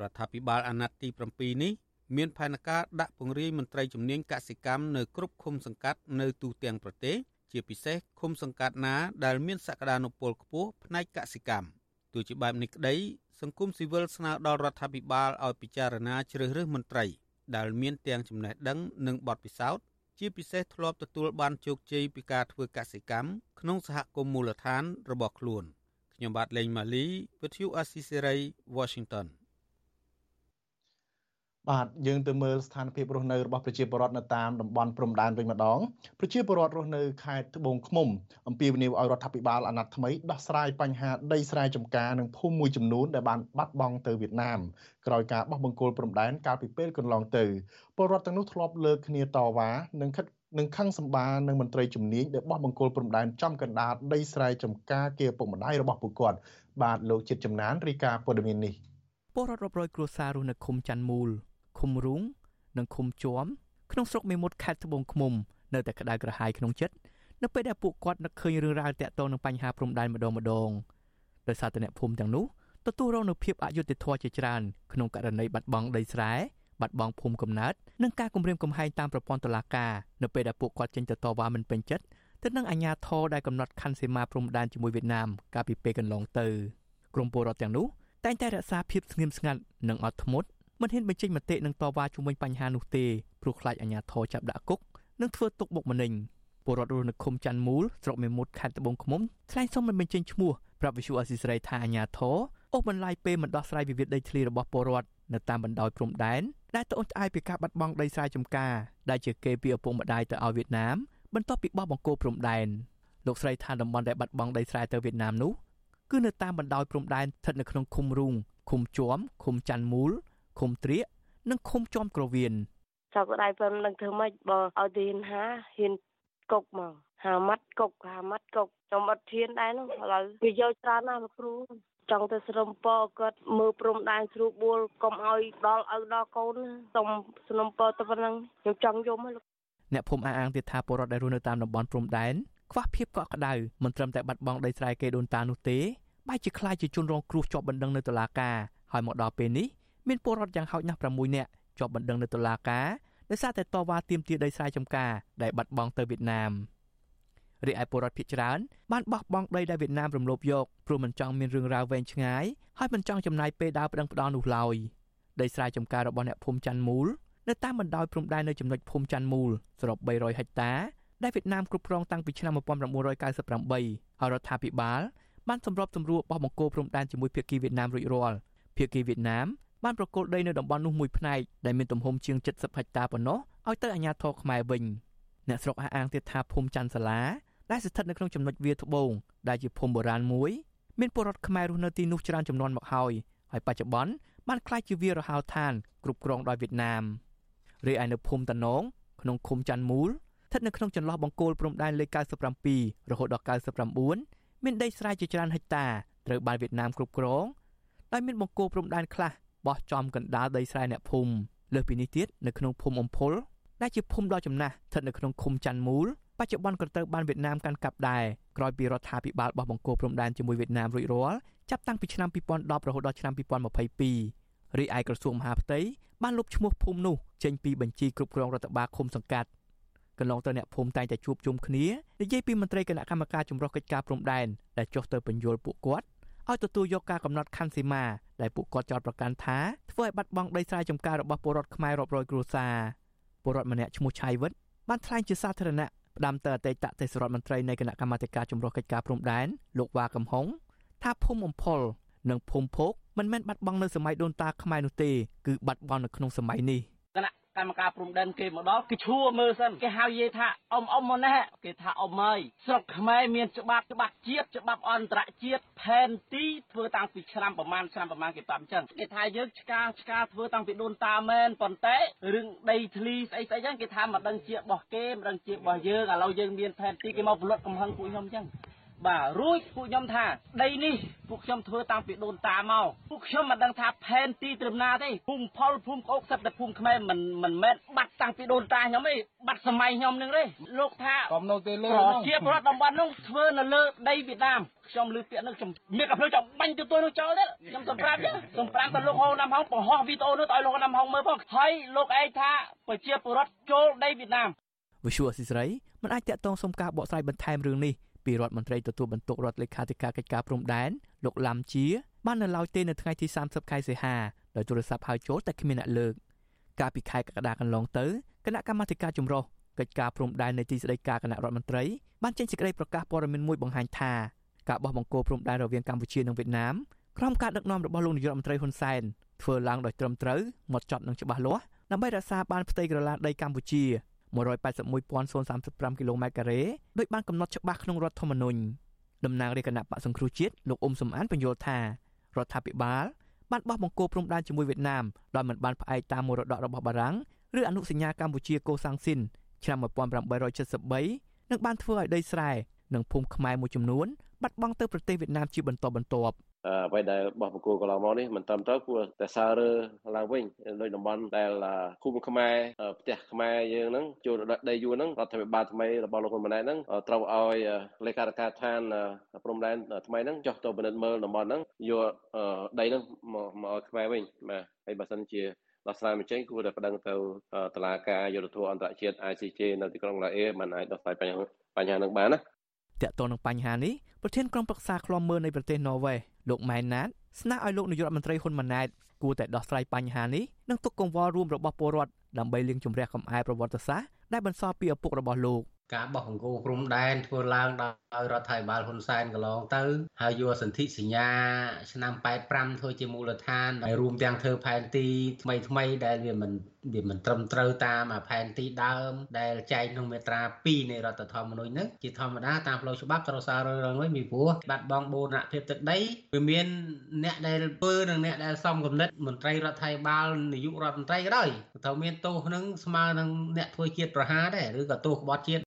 រដ្ឋាភិបាលអាណត្តិទី7នេះមានផែនការដាក់ពង្រាយមន្ត្រីជំនាញកសិកម្មនៅគ្រប់ឃុំសង្កាត់នៅទូទាំងប្រទេសជាពិសេសឃុំសង្កាត់ណាដែលមានសក្តានុពលខ្ពស់ផ្នែកកសិកម្មទោះជាបែបនេះក្តី សង្គមស៊ីវិលស្នើដល់រដ្ឋាភិបាលឲ្យពិចារណាជ្រើសរើសមន្ត្រីដែលមានទាំងចំណេះដឹងនិងបទពិសោធន៍ជាពិសេសធ្លាប់ទទួលបានជោគជ័យពីការធ្វើកសិកម្មក្នុងសហគមន៍មូលដ្ឋានរបស់ខ្លួនខ្ញុំបាទលេងម៉ាលីវិទ្យុអាស៊ីសេរី Washington បាទយើងទៅមើលស្ថានភាពរស់នៅរបស់ប្រជាពលរដ្ឋនៅតាមតំបន់ព្រំដែនវិញម្ដងប្រជាពលរដ្ឋរស់នៅខេត្តត្បូងឃ្មុំអំពាវនាវឲ្យរដ្ឋាភិបាលអាណត្តិថ្មីដោះស្រាយបញ្ហាដីស្រែចម្ការនិងភូមិមួយចំនួនដែលបានបាត់បង់ទៅវៀតណាមក្រោយការបោះបង្គោលព្រំដែនកាលពីពេលកន្លងទៅពលរដ្ឋទាំងនោះធ្លាប់លើកគ្នាតវ៉ានិងខិតនឹងខឹងសម្បានឹងមន្ត្រីជំនាញដែលបោះបង្គោលព្រំដែនចំកណ្ដាលដីស្រែចម្ការគេឪពុកម្ដាយរបស់ពួកគាត់បាទលោកចិត្តចំណានរីកាព័ត៌មាននេះពលរដ្ឋរាប់រយគ្រួសាររស់នៅឃុំច័ន្ទមូល ឃុំរូងនិងឃុំជួមក្នុងស្រុកមេមត់ខេត្តត្បូងឃ្មុំនៅតែក្តៅក្រហាយក្នុងចិត្តនៅពេលដែលពួកគាត់នឹកឃើញរឿងរ៉ាវតាក់ទងនឹងបញ្ហាព្រំដែនម្ដងម្ដងដោយសារតែអ្នកភូមិទាំងនោះទទួលរងនូវភាពអយុត្តិធម៌ជាច្រើនក្នុងករណីបាត់បង់ដីស្រែបាត់បង់ភូមិកំណើតនិងការគំរាមកំហែងតាមប្រព័ន្ធតុលាការនៅពេលដែលពួកគាត់ចេញទៅតវ៉ាមិនពេញចិត្តទៅនឹងអាជ្ញាធរដែលកំណត់ខណ្ឌសីមាព្រំដែនជាមួយវៀតណាមកាលពីពេលកន្លងទៅក្រុមពលរដ្ឋទាំងនោះតែងតែរក្សាភាពស្ងៀមស្ងាត់និងអត់ធ្មត់ មិនហ៊ានបញ្ចេញមតិនឹងតវ៉ាជុំវិញបញ្ហានោះទេព្រោះខ្លាចអាជ្ញាធរចាប់ដាក់គុកនិងធ្វើទុកបុកម្នេញពលរដ្ឋរស់នៅឃុំច័ន្ទមូលស្រុកមេមត់ខេត្តត្បូងឃ្មុំថ្លែងសុំមិនបញ្ចេញឈ្មោះប្រាប់វិសុអសិសរីថាអាជ្ញាធរអូសបន្លាយពេលមិនដោះស្រាយវិវាទដីធ្លីរបស់ពលរដ្ឋនៅតាមបណ្ដោយព្រំដែនដែលត្អូញត្អែរពីការបាត់បង់ដីស្រែចម្ការដែលជាគេពីឪពុកម្ដាយទៅឲ្យវៀតណាមបន្ទាប់ពីបោះបង្គោលព្រំដែនលោកស្រីថាតំបន់ដែលបាត់បង់ដីស្រែទៅវៀតណាមនោះគឺនៅតាមបណ្ដោយព្រំដែនស្ថិតនៅក្នុងឃុំរូងឃុំជួមឃុំច័ន្ទមូល ឃុំត្រៀកនិងឃុំជាំក្រវៀនចៅក្តាយប៉ុននឹងធ្វើម៉េចបើឲ្យទីហាហ៊ានកុកមកហាម៉ាត់កុកហាម៉ាត់កុកខ្ញុំអត់ធានដែរនោះឥឡូវវាយកច្រើនណាស់លោកគ្រូចង់ទៅស្រឹមពរគាត់មើលព្រំដែនស្រួលបួលកុំឲ្យដល់ឪដល់កូនសុំស្នំពរទៅប៉ុណ្ណឹងខ្ញុំចង់យំហ្នឹងអ្នកភូមិអះអាងទៀតថាពលរដ្ឋដែលរស់នៅតាមតំបន់ព្រំដែនខ្វះភាពកក់ក្ដៅមិនត្រឹមតែបាត់បង់ដីស្រែគេដូនតានោះទេបែរជាខ្លាចជាជនរងគ្រោះជាប់បណ្ដឹងនៅតុលាការហើយមកដល់ពេលនេះ មានពលរដ្ឋយ៉ាងហោចណាស់6នាក់ជាប់បណ្ដឹងនៅតុលាការដោយសារតែតវ៉ាទាមទារដីស្រែចម្ការដែលបាត់បង់ទៅវៀតណាមរីឯពលរដ្ឋភៀសច្រើនបានបោះបង់ដីដែលវៀតណាមរំលោភយកព្រោះមិនចង់មានរឿងរ៉ាវវែងឆ្ងាយហើយមិនចង់ចំណាយពេលដើរប្តឹងផ្តល់នោះឡើយដីស្រែចម្ការរបស់អ្នកភូមិច័ន្ទមូលនៅតាមបណ្ដោយព្រំដែននៅចំណុចភូមិច័ន្ទមូលសរុប300ហិកតាដែលវៀតណាមគ្រប់គ្រងតាំងពីឆ្នាំ1998ហើយរដ្ឋាភិបាលបានសម្របសម្រួលបោះបង្គោលព្រំដែនជាមួយភាគីវៀតណាមរួចរាល់ភាគីវៀតណាម បានប្រគល់ដីនៅតំបន់នោះមួយផ្នែកដែលមានទំហំជាង70ហិកតាប៉ុណ្ណោះឲ្យទៅអាជ្ញាធរខ្មែរវិញអ្នកស្រុកអះអាងទៀតថាភូមិច័ន្ទសាលាដែលស្ថិតនៅក្នុងចំណុចវាលត្បូងដែលជាភូមិបុរាណមួយមានពលរដ្ឋខ្មែររស់នៅទីនោះច្រើនចំនួនមកហើយហើយបច្ចុប្បន្នបានក្លាយជាវាលរហោឋានគ្រប់គ្រងដោយវៀតណាមរីឯនៅភូមិតនងក្នុងឃុំច័ន្ទមូលស្ថិតនៅក្នុងចន្លោះបង្គោលព្រំដែនលេខ97រហូតដល់99មានដីស្រែជាច្រើនហិកតាត្រូវបានវៀតណាមគ្រប់គ្រងដោយមានបង្គោលព្រំដែនខ្លះ បោះចំកណ្ដាលដីស្រែអ្នកភូមិលើសពីនេះទៀតនៅក្នុងភូមិអំភុលដែលជាភូមិដ៏ចំណាស់ស្ថិតនៅក្នុងឃុំច័ន្ទមូលបច្ចុប្បន្នក៏ត្រូវបានវៀតណាមកាន់កាប់ដែរក្រោយពីរដ្ឋាភិបាលបោះបង្គោលព្រំដែនជាមួយវៀតណាមរួចរាល់ចាប់តាំងពីឆ្នាំ2010រហូតដល់ឆ្នាំ2022រីឯក្រសួងមហាផ្ទៃបានលុបឈ្មោះភូមិនោះចេញពីបញ្ជីគ្រប់គ្រងរដ្ឋបាលឃុំសង្កាត់កន្លងទៅអ្នកភូមិតែងតែជួបជុំគ្នានិយាយពីមន្ត្រីគណៈកម្មការចម្រុះកិច្ចការព្រំដែនដែលចុះទៅបញ្យលពួកគាត់ឲ្យទទួលយកការកំណត់ខណ្ឌសីមា ដែលពួកគាត់ចោទប្រកាន់ថាធ្វើឲ្យបាត់បង់ដីស្រែចម្ការរបស់ពលរដ្ឋខ្មែររាប់រយគ្រួសារពលរដ្ឋម្នាក់ឈ្មោះឆៃវិតបានថ្លែងជាសាធារណៈផ្ដាំទៅអតីតទេសរដ្ឋមន្ត្រីនៃគណៈកម្មាធិការចម្រុះកិច្ចការព្រំដែនលោកវ៉ាកំហុងថាភូមិអំផលនិងភូមិភោគមិនមែនបាត់បង់នៅសម័យដូនតាខ្មែរនោះទេគឺបាត់បង់នៅក្នុងសម័យនេះ កម្មការព្រំដែនគេមកដល់គេឈួរមើលសិនគេហៅយាយថាអ៊ំអ៊ំមកណែគេថាអ៊ំហើយស្រុកខ្មែរមានច្បាប់ច្បាប់ជាតិច្បាប់អន្តរជាតិផែនទីធ្វើតាំងពីឆ្នាំប្រមាណឆ្នាំប្រមាណគេប្រាប់អញ្ចឹងគេថាយើងឆ្កាឆ្កាធ្វើតាំងពីដូនតាមែនប៉ុន្តែរឿងដីធ្លីស្អីស្អីហ្នឹងគេថាមិនដឹងជារបស់គេមិនដឹងជារបស់យើងឥឡូវយើងមានផែនទីគេមកផលិតកំហឹងពួកខ្ញុំអញ្ចឹង បាទរួចពួកខ្ញុំថាដីនេះពួកខ្ញុំធ្វើតាំងពីដូនតាមកពួកខ្ញុំមិនដឹងថាផែនទីត្រឹមណាទេភូមិផលភូមិក្អូកសិតតែភូមិខ្មែរមិនមិនមែនបាត់តាំងពីដូនតាខ្ញុំទេបាត់សម័យខ្ញុំនឹងទេលោកថាកុំនៅទេលើប្រជាពលរដ្ឋតំបន់នោះធ្វើនៅលើដីវៀតណាមខ្ញុំលើពាក្យនឹងខ្ញុំមានកំភ្លើចាំបាញ់ទៅទួនោះចោលទៀតខ្ញុំសំប្រាប់សំប្រាប់ទៅលោកហូណាំហងបង្ហោះវីដេអូនោះទៅឲ្យលោកណាំហងមើលផងហើយលោកឯងថាប្រជាពលរដ្ឋចូលដីវៀតណាមវិសុវអសិសរីមិនអាចតាក់ទងសុំការបកស្រាយបន្ថែមរឿងនេះ ពីរដ្ឋមន្ត្រីទទួលបន្ទុករដ្ឋលេខាធិការកិច្ចការព្រំដែនលោកឡាំជាបាននៅឡើយទេនៅថ្ងៃទី30ខែសីហាដោយទូរស័ព្ទហៅចូលតែគ្មានអ្នកលើកកាលពីខែកក្កដាកន្លងទៅគណៈកម្មាធិការចម្រុះកិច្ចការព្រំដែននៃទីស្តីការគណៈរដ្ឋមន្ត្រីបានចេញសេចក្តីប្រកាសព័ត៌មានមួយបង្ហាញថាការបោះបង្គោលព្រំដែនរវាងកម្ពុជានិងវៀតណាមក្រោមការដឹកនាំរបស់លោកនាយករដ្ឋមន្ត្រីហ៊ុនសែនធ្វើឡើងដោយត្រឹមត្រូវម៉ត់ចត់និងច្បាស់លាស់ដើម្បីរក្សាបានផ្ទៃក្រឡាដីកម្ពុជា 181.035គីឡូម៉ែត្រការ៉េដោយបានកំណត់ច្បាស់ក្នុងរដ្ឋធម្មនុញ្ញតំណាងរាជគណៈបកសង្គ្រោះជាតិលោកអ៊ុំសំអានបញ្យល់ថារដ្ឋាភិបាលបានបោះបង្គោលព្រំដែនជាមួយវៀតណាមដោយមិនបានផ្អែកតាមមរតករបស់បារាំងឬអនុសញ្ញាកម្ពុជាកូសាំងស៊ីនឆ្នាំ1873និងបានធ្វើឲ្យដីស្រែនិងភូមិខ្មែរមួយចំនួនបាត់បង់ទៅប្រទេសវៀតណាមជាបន្តបន្ទាប់ អ្វីដែលបោះបង្គោលកន្លងមកនេះមិនត្រឹមត្រូវគួរតែសើរើឡើងវិញដោយតំបន់ដែលភូមិខ្មែរផ្ទះខ្មែរយើងហ្នឹងចូលដីយួរហ្នឹងរដ្ឋាភិបាលថ្មីរបស់លោកហ៊ុនម៉ាណែតហ្នឹងត្រូវឲ្យលេខាធិការដ្ឋានព្រំដែនថ្មីហ្នឹងចុះទៅពិនិត្យមើលតំបន់ហ្នឹងយកដីហ្នឹងមកឲ្យខ្មែរវិញបាទហើយបើសិនជាដោះស្រាយមិនចេញគួរតែប្តឹងទៅតុលាការយុត្តិធម៌អន្តរជាតិ ICJ នៅទីក្រុងឡាអេមិនអាចដោះស្រាយបញ្ហាបញ្ហានឹងបានណាតកតនឹងបញ្ហានេះប្រធានក្រុមប្រឹក្សាឃ្លាំមើលនៃប្រទេសណ័រវេស លោកម៉ែនណាតស្នើឲ្យលោកនាយករដ្ឋមន្ត្រីហ៊ុនម៉ាណែតគួរតែដោះស្រាយបញ្ហានេះនិងទុកកង្វល់រួមរបស់ពលរដ្ឋដើម្បីលាងជម្រះកំអែលប្រវត្តិសាស្ត្រដែលបន្សល់ពីឪពុករបស់លោក ការបោះបង្គោលព្រំដែនធ្វើឡើងដោយរដ្ឋាភិបាលហ៊ុនសែនកន្លងទៅ ហើយយកសន្ធិសញ្ញា ឆ្នាំ85ធ្វើជាមូលដ្ឋានហើយរួមទាំងធ្វើផែនទីថ្មីថ្មីដែលវាមិនវាមិនត្រឹមត្រូវតាមផែនទីដើម ដែលចែងក្នុងមាត្រា2នៃរដ្ឋធម្មនុញ្ញហ្នឹងជាធម្មតាតាមផ្លូវច្បាប់ត្រូវសាររឿងវិញពីព្រោះបាត់បង់បូរណភាពទឹកដីវាមានអ្នកដែលធ្វើនិងអ្នកដែលសំគំនិតមន្ត្រីរដ្ឋាភិបាលនាយករដ្ឋមន្ត្រីក៏ដោយត្រូវមានទោសនឹងស្មើនឹងអ្នកធ្វើជាតិប្រហារដែរឬក៏ទោសក្បត់ជាតិ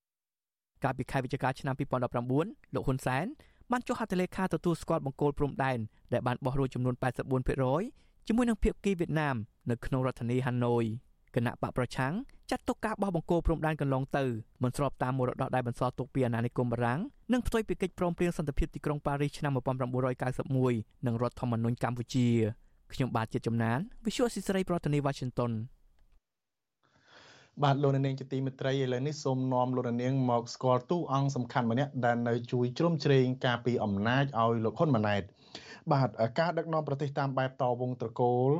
កាលពីខែវិច្ឆិកាឆ្នាំ2019លោកហ៊ុនសែនបានចុះហត្ថលេខាទទួលស្គាល់បង្គោលព្រំដែនដែលបានបោះរួចចំនួន84%ជាមួយនឹងភាគីវៀតណាមនៅក្នុងរដ្ឋធានីហាណូយគណៈបកប្រឆាំងចាត់ទុកការបោះបង្គោលព្រំដែនកន្លងទៅមិនស្របតាមមរតកដែលបន្សល់ទុកពីអាណានិគមបារាំងនិងផ្ទុយពីកិច្ចព្រមព្រៀងសន្តិភាពទីក្រុងប៉ារីសឆ្នាំ1991និងរដ្ឋធម្មនុញ្ញកម្ពុជាខ្ញុំបាទជាចំណាន Visual Society ប្រធានាទី Washington បាទលោកនាងជាទីមេត្រីឥឡូវនេះសូមនាំលោកនាងមកស្គាល់តួអង្គសំខាន់ម្នាក់ដែលនៅជួយជ្រោមជ្រែងការពីអំណាចឲ្យលោកហ៊ុនម៉ាណែតបាទការដឹកនាំប្រទេសតាមបែបតវងត្រកូល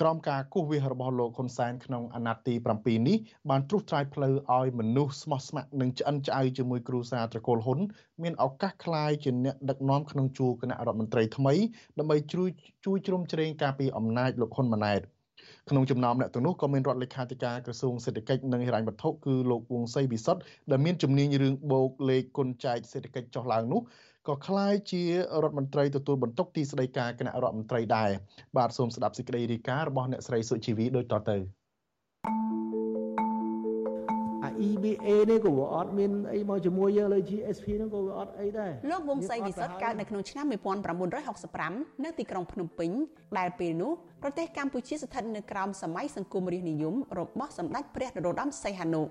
ក្រោមការគូសវាសរបស់លោកហ៊ុនសែនក្នុងអាណត្តិទី7នេះបានត្រុសត្រាយផ្លូវឲ្យមនុស្សស្មោះស្ម័គ្រនិងឆ្អិនឆ្អៅជាមួយគ្រូសាត្រកូលហ៊ុនមានឱកាសក្លាយជាអ្នកដឹកនាំក្នុងជួរគណៈរដ្ឋមន្ត្រីថ្មីដើម្បីជួយជួយជ្រោមជ្រែងការពីអំណាចលោកហ៊ុនម៉ាណែត ក្នុងចំណោមអ្នកទាំងនោះក៏មានរដ្ឋលេខាធិការក្រសួងសេដ្ឋកិច្ចនិងហិរញ្ញវត្ថុគឺលោកវងសីវិសុទ្ធដែលមានជំនាញរឿងបូកលេខគុណចែកសេដ្ឋកិច្ចចុះឡើងនោះក៏คล้ายជារដ្ឋមន្ត្រីទទួលបន្ទុកទីស្តីការគណៈរដ្ឋមន្ត្រីដែរបាទសូមស្ដាប់សេចក្តីរាយការណ៍របស់អ្នកស្រីសុជីវីដូចតទៅ។ EBA នេះក៏វាអត់មានអីមកជាមួយយើងលើ GSP ហ្នឹងក៏វាអត់អីដែរលោកវង្សសីវិសុទ្ធកើតនៅក្នុងឆ្នាំ1965នៅទីក្រុងភ្នំពេញដែលពេលនោះប្រទេសកម្ពុជាស្ថិតនៅក្រោមសម័យសង្គមរាស្ត្រនិយមរបស់សម្ដេចព្រះនរោត្តមសីហនុ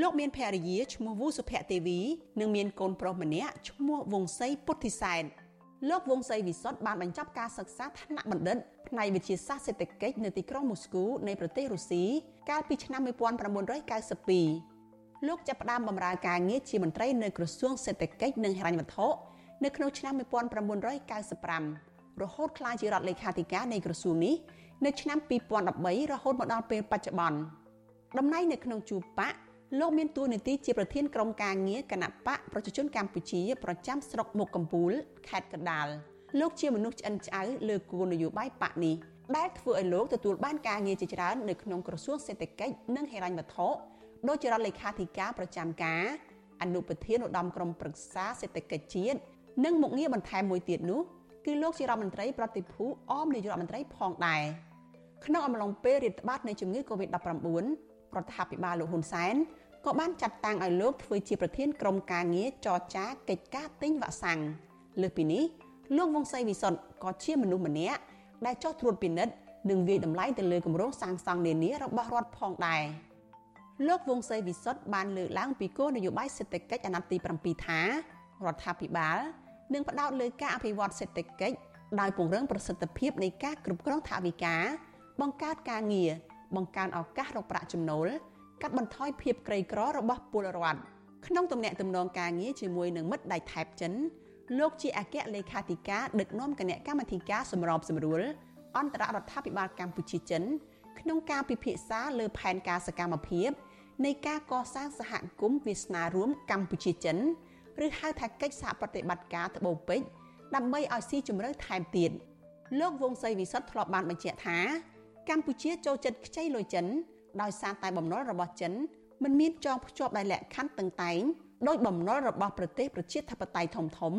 លោកមានភរិយាឈ្មោះវូសុភ័ក្រទេវីនិងមានកូនប្រុសម្នាក់ឈ្មោះវង្សីពុទ្ធិសែនលោកវង្សីវិសុទ្ធបានបញ្ចប់ការសិក្សាថ្នាក់បណ្ឌិតផ្នែកវិទ្យាសាស្ត្រសេដ្ឋកិច្ចនៅទីក្រុងមូស្គូនៃប្រទេសរុស្ស៊ីកាលពីឆ្នាំ1992 លោកចាប់ផ្ដើមបម្រើការងារជាមន្ត្រីនៅក្រសួងសេដ្ឋកិច្ចនិងហិរញ្ញវត្ថុនៅក្នុងឆ្នាំ1995រហូតក្លាយជារដ្ឋលេខាធិការនៃក្រសួងនេះនៅឆ្នាំ2013រហូតមកដល់ពេលបច្ចុប្បន្នតំណែងនៅក្នុងជួរបកលោកមានតួនាទីជាប្រធានក្រុមការងារគណៈបកប្រជាជនកម្ពុជាប្រចាំស្រុកមុខកំពូលខេត្តកណ្ដាលលោកជាមនុស្សឆ្អិនឆ្អៅលើគោលនយោបាយបកនេះដែលធ្វើឲ្យលោកទទួលបានការងារជាច្រើននៅក្នុងក្រសួងសេដ្ឋកិច្ចនិងហិរញ្ញវត្ថុ ដោយជារដ្ឋលេខាធិការប្រចាំការអនុប្រធានឧត្តមក្រុមប្រឹក្សាសេដ្ឋកិច្ចជាតិនិងមុខងារបន្ថែមមួយទៀតនោះគឺលោកជារដ្ឋមន្ត្រីប្រតិភូអមនាយករដ្ឋមន្ត្រីផងដែរក្នុងអំឡុងពេលរាតត្បាតនៃជំងឺ Covid-19 រដ្ឋាភិបាលលោកហ៊ុនសែនក៏បានចាត់តាំងឲ្យលោកធ្វើជាប្រធានក្រុមការងារចរចាកិច្ចការទិញវ៉ាក់សាំងលើសពីនេះលោកវង្សសីវិសុទ្ធក៏ជាមនុស្សម្នាក់ដែលចោះត្រួតពិនិត្យនិងវិយតម្លៃទៅលើគម្រោងសាងសង់នានារបស់រដ្ឋផងដែរ លោកវង្សសីវិសុទ្ធបានលើកឡើងពីគោលនយោបាយសេដ្ឋកិច្ចអាណត្តិទី7ថារដ្ឋាភិបាលនឹងផ្ដោតលើការអភិវឌ្ឍសេដ្ឋកិច្ចដោយពង្រឹងប្រសិទ្ធភាពនៃការគ្រប់គ្រងថវិកាបង្កើតការងារបង្កើនឱកាសរកប្រាក់ចំណូលកាត់បន្ថយភាពក្រីក្ររបស់ពលរដ្ឋក្នុងទំនាក់ទំនងការងារជាមួយនឹងមិត្តដៃថៃចិនលោកជាអគ្គលេខាធិការដឹកនាំគណៈកម្មាធិការសម្របសម្រួលអន្តររដ្ឋាភិបាលកម្ពុជាចិនក្នុងការពិភាក្សាលើផែនការសកម្មភាព នៃការកសាងសហគមន៍វាសនារួមកម្ពុជាចិនឬហៅថាកិច្ចសហប្រតិបត្តិការត្បូងពេជ្រដើម្បីឲ្យស៊ីជម្រៅថែមទៀតលោកវង្សសីវិសុទ្ធធ្លាប់បានបញ្ជាក់ថាកម្ពុជាចូលចិត្តខ្ចីលុយចិនដោយសារតែបំណុលរបស់ចិនមិនមានចងភ្ជាប់ដោយលក្ខខណ្ឌតឹងតែងដោយបំណុលរបស់ប្រទេសប្រជាធិបតេយ្យធំធំ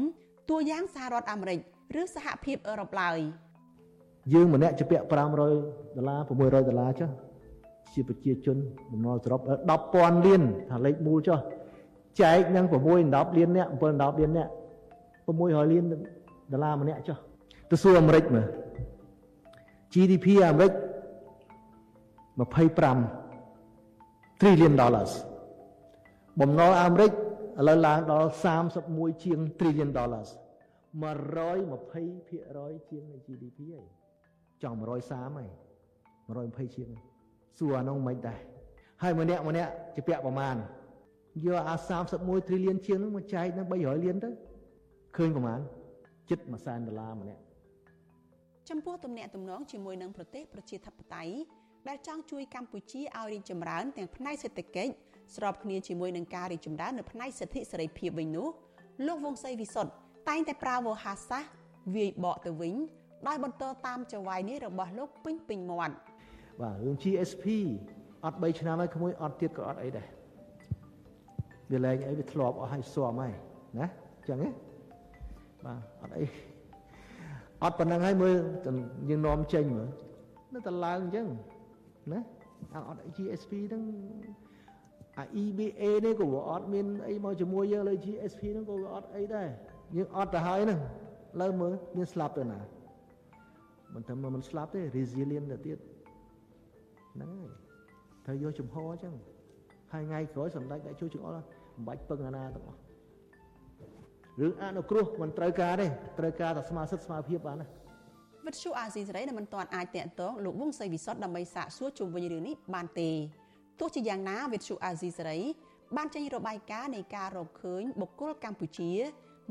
តួយ៉ាងសហរដ្ឋអាមេរិកឬសហភាពអឺរ៉ុបឡើយយើងម្នាក់ជាពាក់500ដុល្លារ600ដុល្លារចុះ ជាប្រជាជនបំណុលសរុប10,000លានថាលេខមូលចុះចែកនឹង6 10លានអ្នក7 10លានអ្នក600លានដុល្លារម្នាក់ចុះទៅសួរអាមេរិកមើល GDP អាមេរិក25 trillion dollars បំណុលអាមេរិកឥឡូវឡើងដល់31ជាង trillion dollars 120%ជាងនៃ GDP ហើយចង់130ហើយ120ជាង សួរអានោះមិនដែរហើយម្នាក់ម្នាក់ជាពាក់ប្រមាណយកអា31 trillion ជាងនោះមកចែកនឹង300លានទៅឃើញប្រមាណជិត1សែនដុល្លារម្នាក់ចំពោះទំនាក់ទំនងជាមួយនឹងប្រទេសប្រជាធិបតេយ្យដែលចង់ជួយកម្ពុជាឲ្យរីកចម្រើនទាំងផ្នែកសេដ្ឋកិច្ចស្របគ្នាជាមួយនឹងការរីកចម្រើននៅផ្នែកសិទ្ធិសេរីភាពវិញនោះលោកវង្សសីវិសុទ្ធតែងតែប្រើវោហារសាស្ត្រវាយបកទៅវិញដោយបន្តតាមចវាយនេះរបស់លោកពេញពេញមាត់ បាទរឿង GSP អត់3ឆ្នាំហើយក្មួយអត់ទៀតក៏អត់អីដែរវាលែងអីវាធ្លាប់អស់ហើយស៊ាំហើយណាអញ្ចឹងទេបាទអត់អីអត់ប៉ុណ្្នឹងហើយមើលយើងនាំចេញមើលនៅតែឡើងអញ្ចឹងណាអត់ GSP ហ្នឹងអា EBA នេះក៏វាអត់មានអីមកជាមួយយើងលើ GSP ហ្នឹងក៏វាអត់អីដែរយើងអត់ទៅហើយហ្នឹងលើមើលមានស្លាប់ទៅណាមិនតែមិនស្លាប់ទេ resilient ទៅទៀត ហ្នឹងហើយត្រូវយកចំហអញ្ចឹងហើយថ្ងៃក្រោយសម្ដេចដាក់ជួយចង្អុលមិនបាច់ពឹងអាណាទាំងអស់រឿងអនុគ្រោះមិនត្រូវការទេត្រូវការតែស្មារតីស្មារភាពបានណាវិទ្យុអាស៊ីសេរីនៅមិនទាន់អាចតាក់ទងលោកវង្សសីវិសុទ្ធដើម្បីសាកសួរជុំវិញរឿងនេះបានទេទោះជាយ៉ាងណាវិទ្យុអាស៊ីសេរីបានចេញរបាយការណ៍នៃការរកឃើញបុគ្គលកម្ពុជា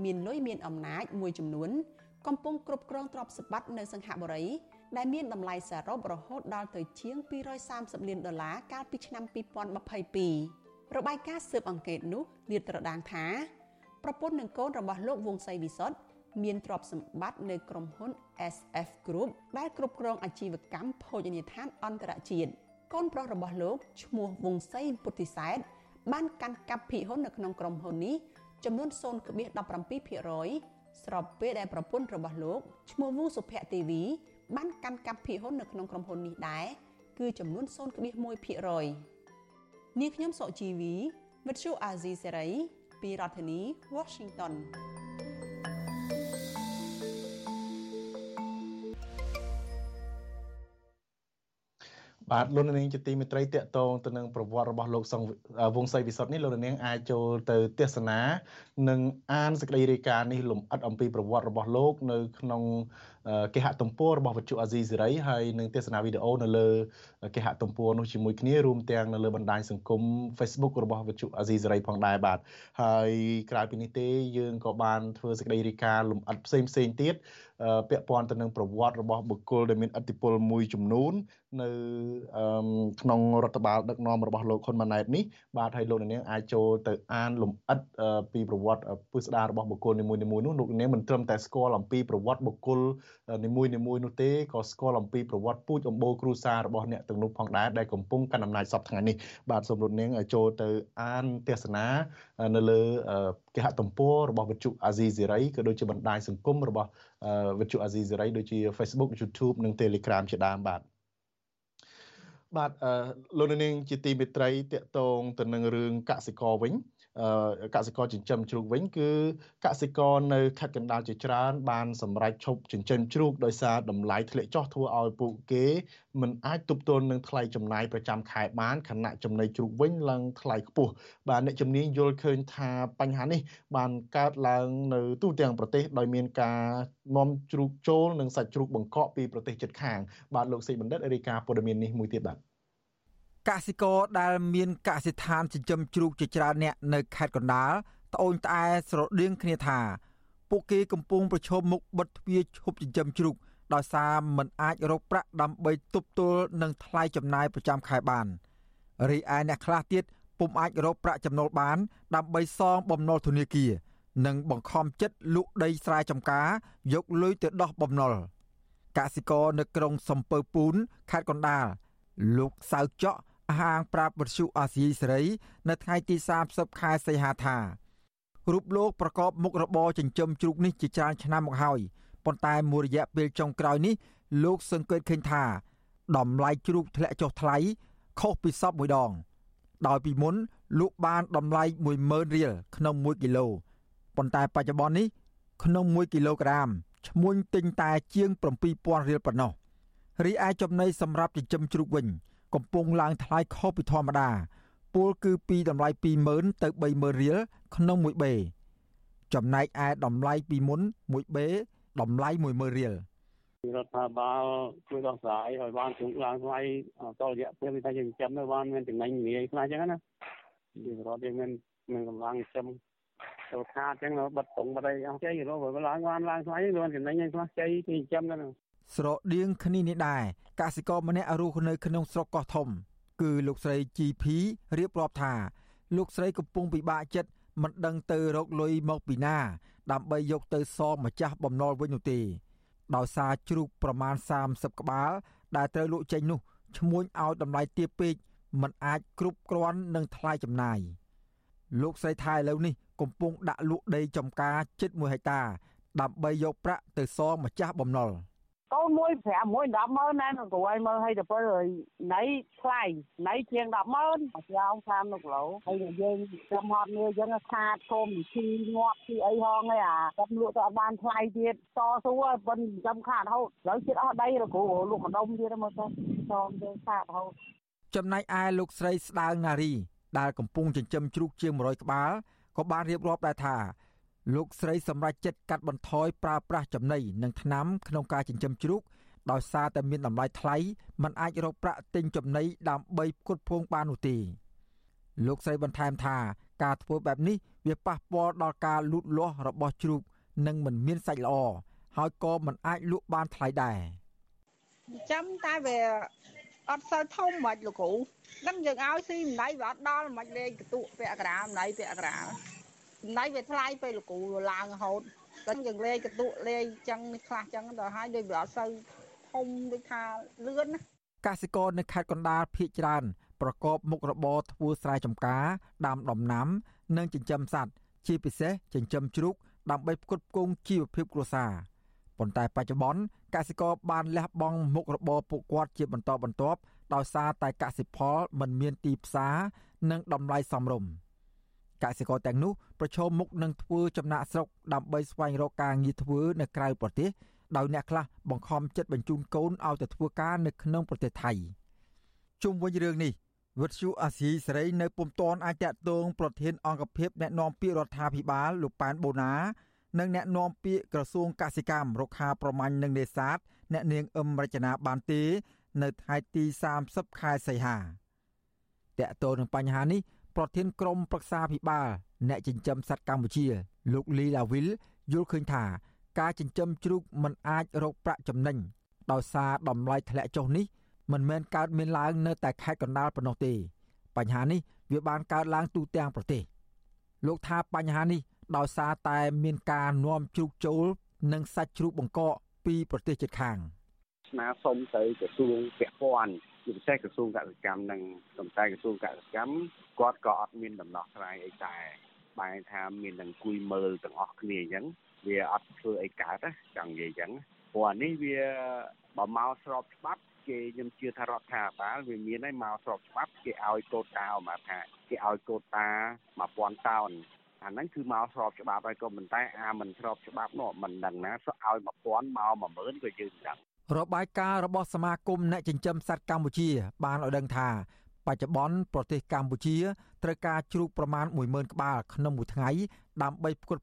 មានលុយមានអំណាចមួយចំនួន កំពុងគ្រប់គ្រងទ្រព្យសម្បត្តិនៅសង្ហបុរី ដែលមានតម្លៃសរុបរហូតដល់ទៅជាង230លានដុល្លារកាលពីឆ្នាំ2022របាយការណ៍ស៊ើបអង្កេតនោះលាតត្រដាងថាប្រពន្ធនិងកូនរបស់លោកវង្សសីវិសុទ្ធមានទ្រព្យសម្បត្តិនៅក្រុមហ៊ុន SF Group ដែលគ្រប់គ្រងអាជីវកម្មភោជនីយដ្ឋានអន្តរជាតិកូនប្រុសរបស់លោកឈ្មោះវង្សសីពុទ្ធិសែតបានកាន់កាប់ភាគហ៊ុននៅក្នុងក្រុមហ៊ុននេះចំនួន0.17%ស្របពេលដែលប្រពន្ធរបស់លោកឈ្មោះវូសុភ័ក្រទេវី បានកាន់កាប់ភាគហ៊ុននៅក្នុងក្រុមហ៊ុននេះដែរគឺចំនួន0.1%នាងខ្ញុំសុជីវីវិទ្យុអាស៊ីសេរីពីរដ្ឋធានី Washington បាទលោកនាងជាទីមេត្រីតកតងទៅនឹងប្រវត្តិរបស់លោកសង្ឃវង្សសីវិសុទ្ធនេះលោកនាងអាចចូលទៅទស្សនា និងអានសេចក្តីរាយការណ៍នេះលំអិតអំពីប្រវត្តិរបស់លោក នៅក្នុង គេហទំព័ររបស់វិទ្យុអាស៊ីសេរីហើយនឹងទស្សនាវីដេអូនៅលើគេហទំព័រនោះជាមួយគ្នារួមទាំងនៅលើបណ្ដាញសង្គម Facebook របស់វិទ្យុអាស៊ីសេរីផងដែរបាទហើយក្រៅពីនេះទេយើងក៏បានធ្វើសេចក្តីរាយការណ៍លំអិតផ្សេងផ្សេងទៀតពាក់ព័ន្ធទៅនឹងប្រវត្តិរបស់បុគ្គលដែលមានឥទ្ធិពលមួយចំនួននៅក្នុងរដ្ឋបាលដឹកនាំរបស់លោកហ៊ុនម៉ាណែតនេះបាទហើយលោកនាងអាចចូលទៅអានលំអិតពីប្រវត្តិពុស្ដាររបស់បុគ្គលនីមួយៗនោះលោកនាងមិនត្រឹមតែស្គាល់អំពីប្រវត្តិបុគ្គលនីមួយនីមួយនោះទេក៏ស្គាល់អំពីប្រវត្តិពូជអម្បូរគ្រួសាររបស់អ្នកទាំងនោះផងដែរដែលកំពុងកាន់អំណាចសពថ្ងៃនេះបាទសូមរត់នាងចូលទៅអានទស្សនានៅលើគេហទំព័ររបស់វិទ្យុអាស៊ីសេរីក៏ដូចជាបណ្ដាញសង្គមរបស់វិទ្យុអាស៊ីសេរីដូចជា Facebook YouTube និង Telegram ជាដើមបាទបាទលោកនាងជាទីមេត្រីតកតងទៅនឹងរឿងកសិករវិញ កសិករចិញ្ចឹមជ្រូកវិញគឺកសិករនៅខេត្តកណ្ដាលជាច្រើនបានសម្រេចឈប់ចិញ្ចឹមជ្រូកដោយសារតម្លៃធ្លាក់ចុះធ្វើឲ្យពួកគេមិនអាចទប់ទល់នឹងថ្លៃចំណាយប្រចាំខែបានខណៈចំណីជ្រូកវិញឡើងថ្លៃខ្ពស់បាទអ្នកជំនាញយល់ឃើញថាបញ្ហានេះបានកើតឡើងនៅទូទាំងប្រទេសដោយមានការនាំជ្រូកចូលនិងសាច់ជ្រូកបង្កកពីប្រទេសជិតខាងបាទលោកសេកបណ្ឌិតរាយការណ៍ព័ត៌មាននេះមួយទៀតបាទ កសិករដែលមានកសិដ្ឋានចិញ្ចឹមជ្រូកជាច្រើនអ្នកនៅខេត្តកណ្ដាលត្អូញត្អែស្រដៀងគ្នាថា ពួកគេកំពុងប្រឈមមុខបិទទ្វារឈប់ចិញ្ចឹមជ្រូកដោយសារមិនអាចរកប្រាក់ដើម្បីទប់ទល់នឹងថ្លៃចំណាយប្រចាំខែបានរីឯអ្នកខ្លះទៀតពុំអាចរកប្រាក់ចំណូលបាន ដើម្បីសងបំណុលធនាគារនិងបង្ខំចិត្តលក់ដីស្រែចម្ការយកលុយទៅដោះបំណុលកសិករនៅក្រុងសំពើពូនខេត្តកណ្ដាលលោកសៅច ក់ហាងប្រាប់វិទ្យុអាស៊ីសេរីនៅថ្ងៃទី30ខែសីហាថារូបលោកប្រកបមុខរបរចិញ្ចឹមជ្រូកនេះជាច្រើនឆ្នាំមកហើយប៉ុន្តែមួយរយៈពេលចុងក្រោយនេះលោកសង្កេតឃើញថាតម្លៃជ្រូកធ្លាក់ចុះថ្លៃខុសពីសពមួយដង ដោយពីមុនលក់បានតម្លៃ10000រៀលក្នុង1គីឡូប៉ុន្តែបច្ចុប្បន្ននេះក្នុង1គីឡូក្រាមឈ្មួញទិញតែជាង7000រៀលប៉ុណ្ណោះរីឯចំណីសម្រាប់ចិញ្ចឹមជ្រូកវិញ កំពុងឡើងថ្លៃខុសពីធម្មតាពលគឺពីតម្លៃ20000ទៅ30000រៀលក្នុងមួយបេចំណែកឯតម្លៃពីមុនមួយបេតម្លៃ10000រៀលរដ្ឋាភិបាលជួយដោះស្រាយឲ្យបានជំឡើងថ្លៃតរយៈពេលថាយើងចាំនៅបានមានចំណេញងាយខ្លះអញ្ចឹងណាយើងរដ្ឋយើងមានមានកម្លាំងចាំទៅខាតអញ្ចឹងបិទតុងបិទអីអស់ជ័យរកឡើងបានឡើងថ្លៃមានចំណេញខ្លះជ័យពីចាំហ្នឹង ស្រដៀងគ្នានេះដែរកសិករម្នាក់រស់នៅក្នុងស្រុកកោះធំ គឺលោកស្រី GP រៀបរាប់ថា លោកស្រីកំពុងពិបាកចិត្តមិនដឹងទៅរកលុយមកពីណា ដើម្បីយកទៅសងម្ចាស់បំណុលវិញនោះទេដោយសារជ្រូកប្រមាណ30ក្បាល ដែលត្រូវលក់ចេញនោះឈ្មួញឲ្យតម្លៃទាបពេកមិនអាចគ្រប់គ្រាន់នឹងថ្លៃចំណាយលោកស្រីថៃឥឡូវនេះកំពុងដាក់លក់ដីចំការជិត1ហិកតាដើម្បីយកប្រាក់ទៅសងម្ចាស់បំណុល។ កូនមួយ5មួយ10ម៉ឺនណាគ្រូឲ្យមើលឲ្យទៅពេលណៃថ្លៃណៃជាង10ម៉ឺនយ៉ាងតាមនៅគីឡូហើយយើងចាំហត់នេះយើងខាតធំជីងាប់ជីអីហងហើយអាគាត់លក់ទៅអត់បានថ្លៃទៀតតស៊ូហើយប៉ុនចាំខាតរហូតឥឡូវចិត្តអស់ដីគ្រូលក់ម្ដុំទៀតមើលទៅសំទៅខាតរហូតចំណែកឯលោកស្រីស្ដាងណារីដែលកំពុងចិញ្ចឹមជ្រូកជាង100ក្បាលក៏បានរៀបរាប់ដែរថា លោកស្រីសម្រេចចិត្តកាត់បន្ថយប្រើប្រាស់ចំណីនិងថ្នាំក្នុងការចិញ្ចឹមជ្រូកដោយសារតែមានតម្លៃថ្លៃมันអាចរកប្រាក់ទិញចំណីដើម្បីផ្គត់ផ្គង់បាននោះទេលោកស្រីបន្ថែមថាការធ្វើបែបនេះវាប៉ះពាល់ដល់ការលូតលាស់របស់ជ្រូកនិងមិនមានសាច់ល្អហើយក៏មិនអាចលក់បានថ្លៃដែរចាំតែវាអត់សូវធំមិនលោកគ្រូដឹងយើងឲ្យស៊ីម្ដៃវាអត់ដល់មិនលេងកតុពាក់ក្រាម្ដៃពាក់ក្រា ណៃវាថ្លៃពេលលោកគ្រូឡើងរហូតតែយើងលេងកតុលេងចឹងខ្លះចឹងដល់ហើយដូចវាអត់សូវធំដូចថាលឿនណាកសិករនៅខេត្តកណ្ដាលភ ieck ច្រើន ប្រកបមុខរបរធ្វើស្រែចម្ការដាំដំណាំ និងចិញ្ចឹមសត្វជាពិសេសចិញ្ចឹមជ្រូកដើម្បីផ្គត់ផ្គង់ជីវភាពគ្រួសារប៉ុន្តែបច្ចុប្បន្នកសិករបានលះបង់មុខរបរពួកគាត់ជាបន្តបន្ទាប់ដោយសារតែកសិផលមិនមានទីផ្សារនិងតម្លៃសមរម្យ កសិករទាំងនោះប្រឈមមុខនឹងធ្វើចំណាក់ស្រុកដើម្បីស្វែងរកការងារធ្វើនៅក្រៅប្រទេសដោយអ្នកខ្លះបង្ខំចិត្តបញ្ជូនកូនឲ្យទៅធ្វើការនៅក្នុងប្រទេសថៃជុំវិញរឿងនេះវិទ្យុអាស៊ីសេរីនៅពុំទាន់អាចតតងប្រធានអង្គភិបអ្នកណែនាំពាក្យរដ្ឋាភិបាលលោកប៉ែនបូណានិងអ្នកណែនាំពាក្យក្រសួងកសិកម្មរុក្ខាប្រមាញ់និងនេសាទអ្នកនាងអឹមរចនាបានទេ នៅថ្ងៃទី30ខែសីហាតកតទៅនឹងបញ្ហានេះ ប្រធានក្រុមប្រឹក្សាភិបាលអ្នកចិញ្ចឹមសត្វកម្ពុជា លោកលីឡាវីលយល់ឃើញថាការចិញ្ចឹមជ្រូកមិនអាចរកប្រាក់ចំណេញដោយសារតម្លៃធ្លាក់ចុះនេះមិនមែនកើតមានឡើងនៅតែខេត្តកណ្ដាលប៉ុណ្ណោះទេ បញ្ហានេះវាបានកើតឡើងទូទាំងប្រទេសលោកថាបញ្ហានេះដោយសារតែមានការនាំជ្រូកចូល និងសាច់ជ្រូកបង្កកពីប្រទេសជិតខាងស្នើសុំទៅក្រសួងពាក់ព័ន្ធ ជាពិសេសក្រសួងកសិកម្មនិងសំតែក្រសួងកសិកម្មគាត់ក៏អត់មានដំណោះស្រាយអីតែបែរថាមាននឹងគួយមើលទាំងអស់គ្នាអញ្ចឹងវាអត់ធ្វើអីកើតណាចង់និយាយអញ្ចឹងព្រោះអានេះវាបើមកស្របច្បាប់គេខ្ញុំជឿថារដ្ឋាភិបាលវាមានហើយមកស្របច្បាប់គេឲ្យកូតាមកថាគេឲ្យកូតា1000តោនអាហ្នឹងគឺមកស្របច្បាប់ហើយក៏ប៉ុន្តែអាមិនស្របច្បាប់នោះមិនដឹងណាឲ្យ1000មក10000ក៏យើងដឹង របាយការណ៍របស់សមាគមអ្នកចិញ្ចឹមសត្វកម្ពុជា បានឲ្យដឹងថាបច្ចុប្បន្នប្រទេសកម្ពុជាត្រូវការជ្រូកប្រមាណ10000ក្បាលក្នុងមួយថ្ងៃដើម្បីផ្គត់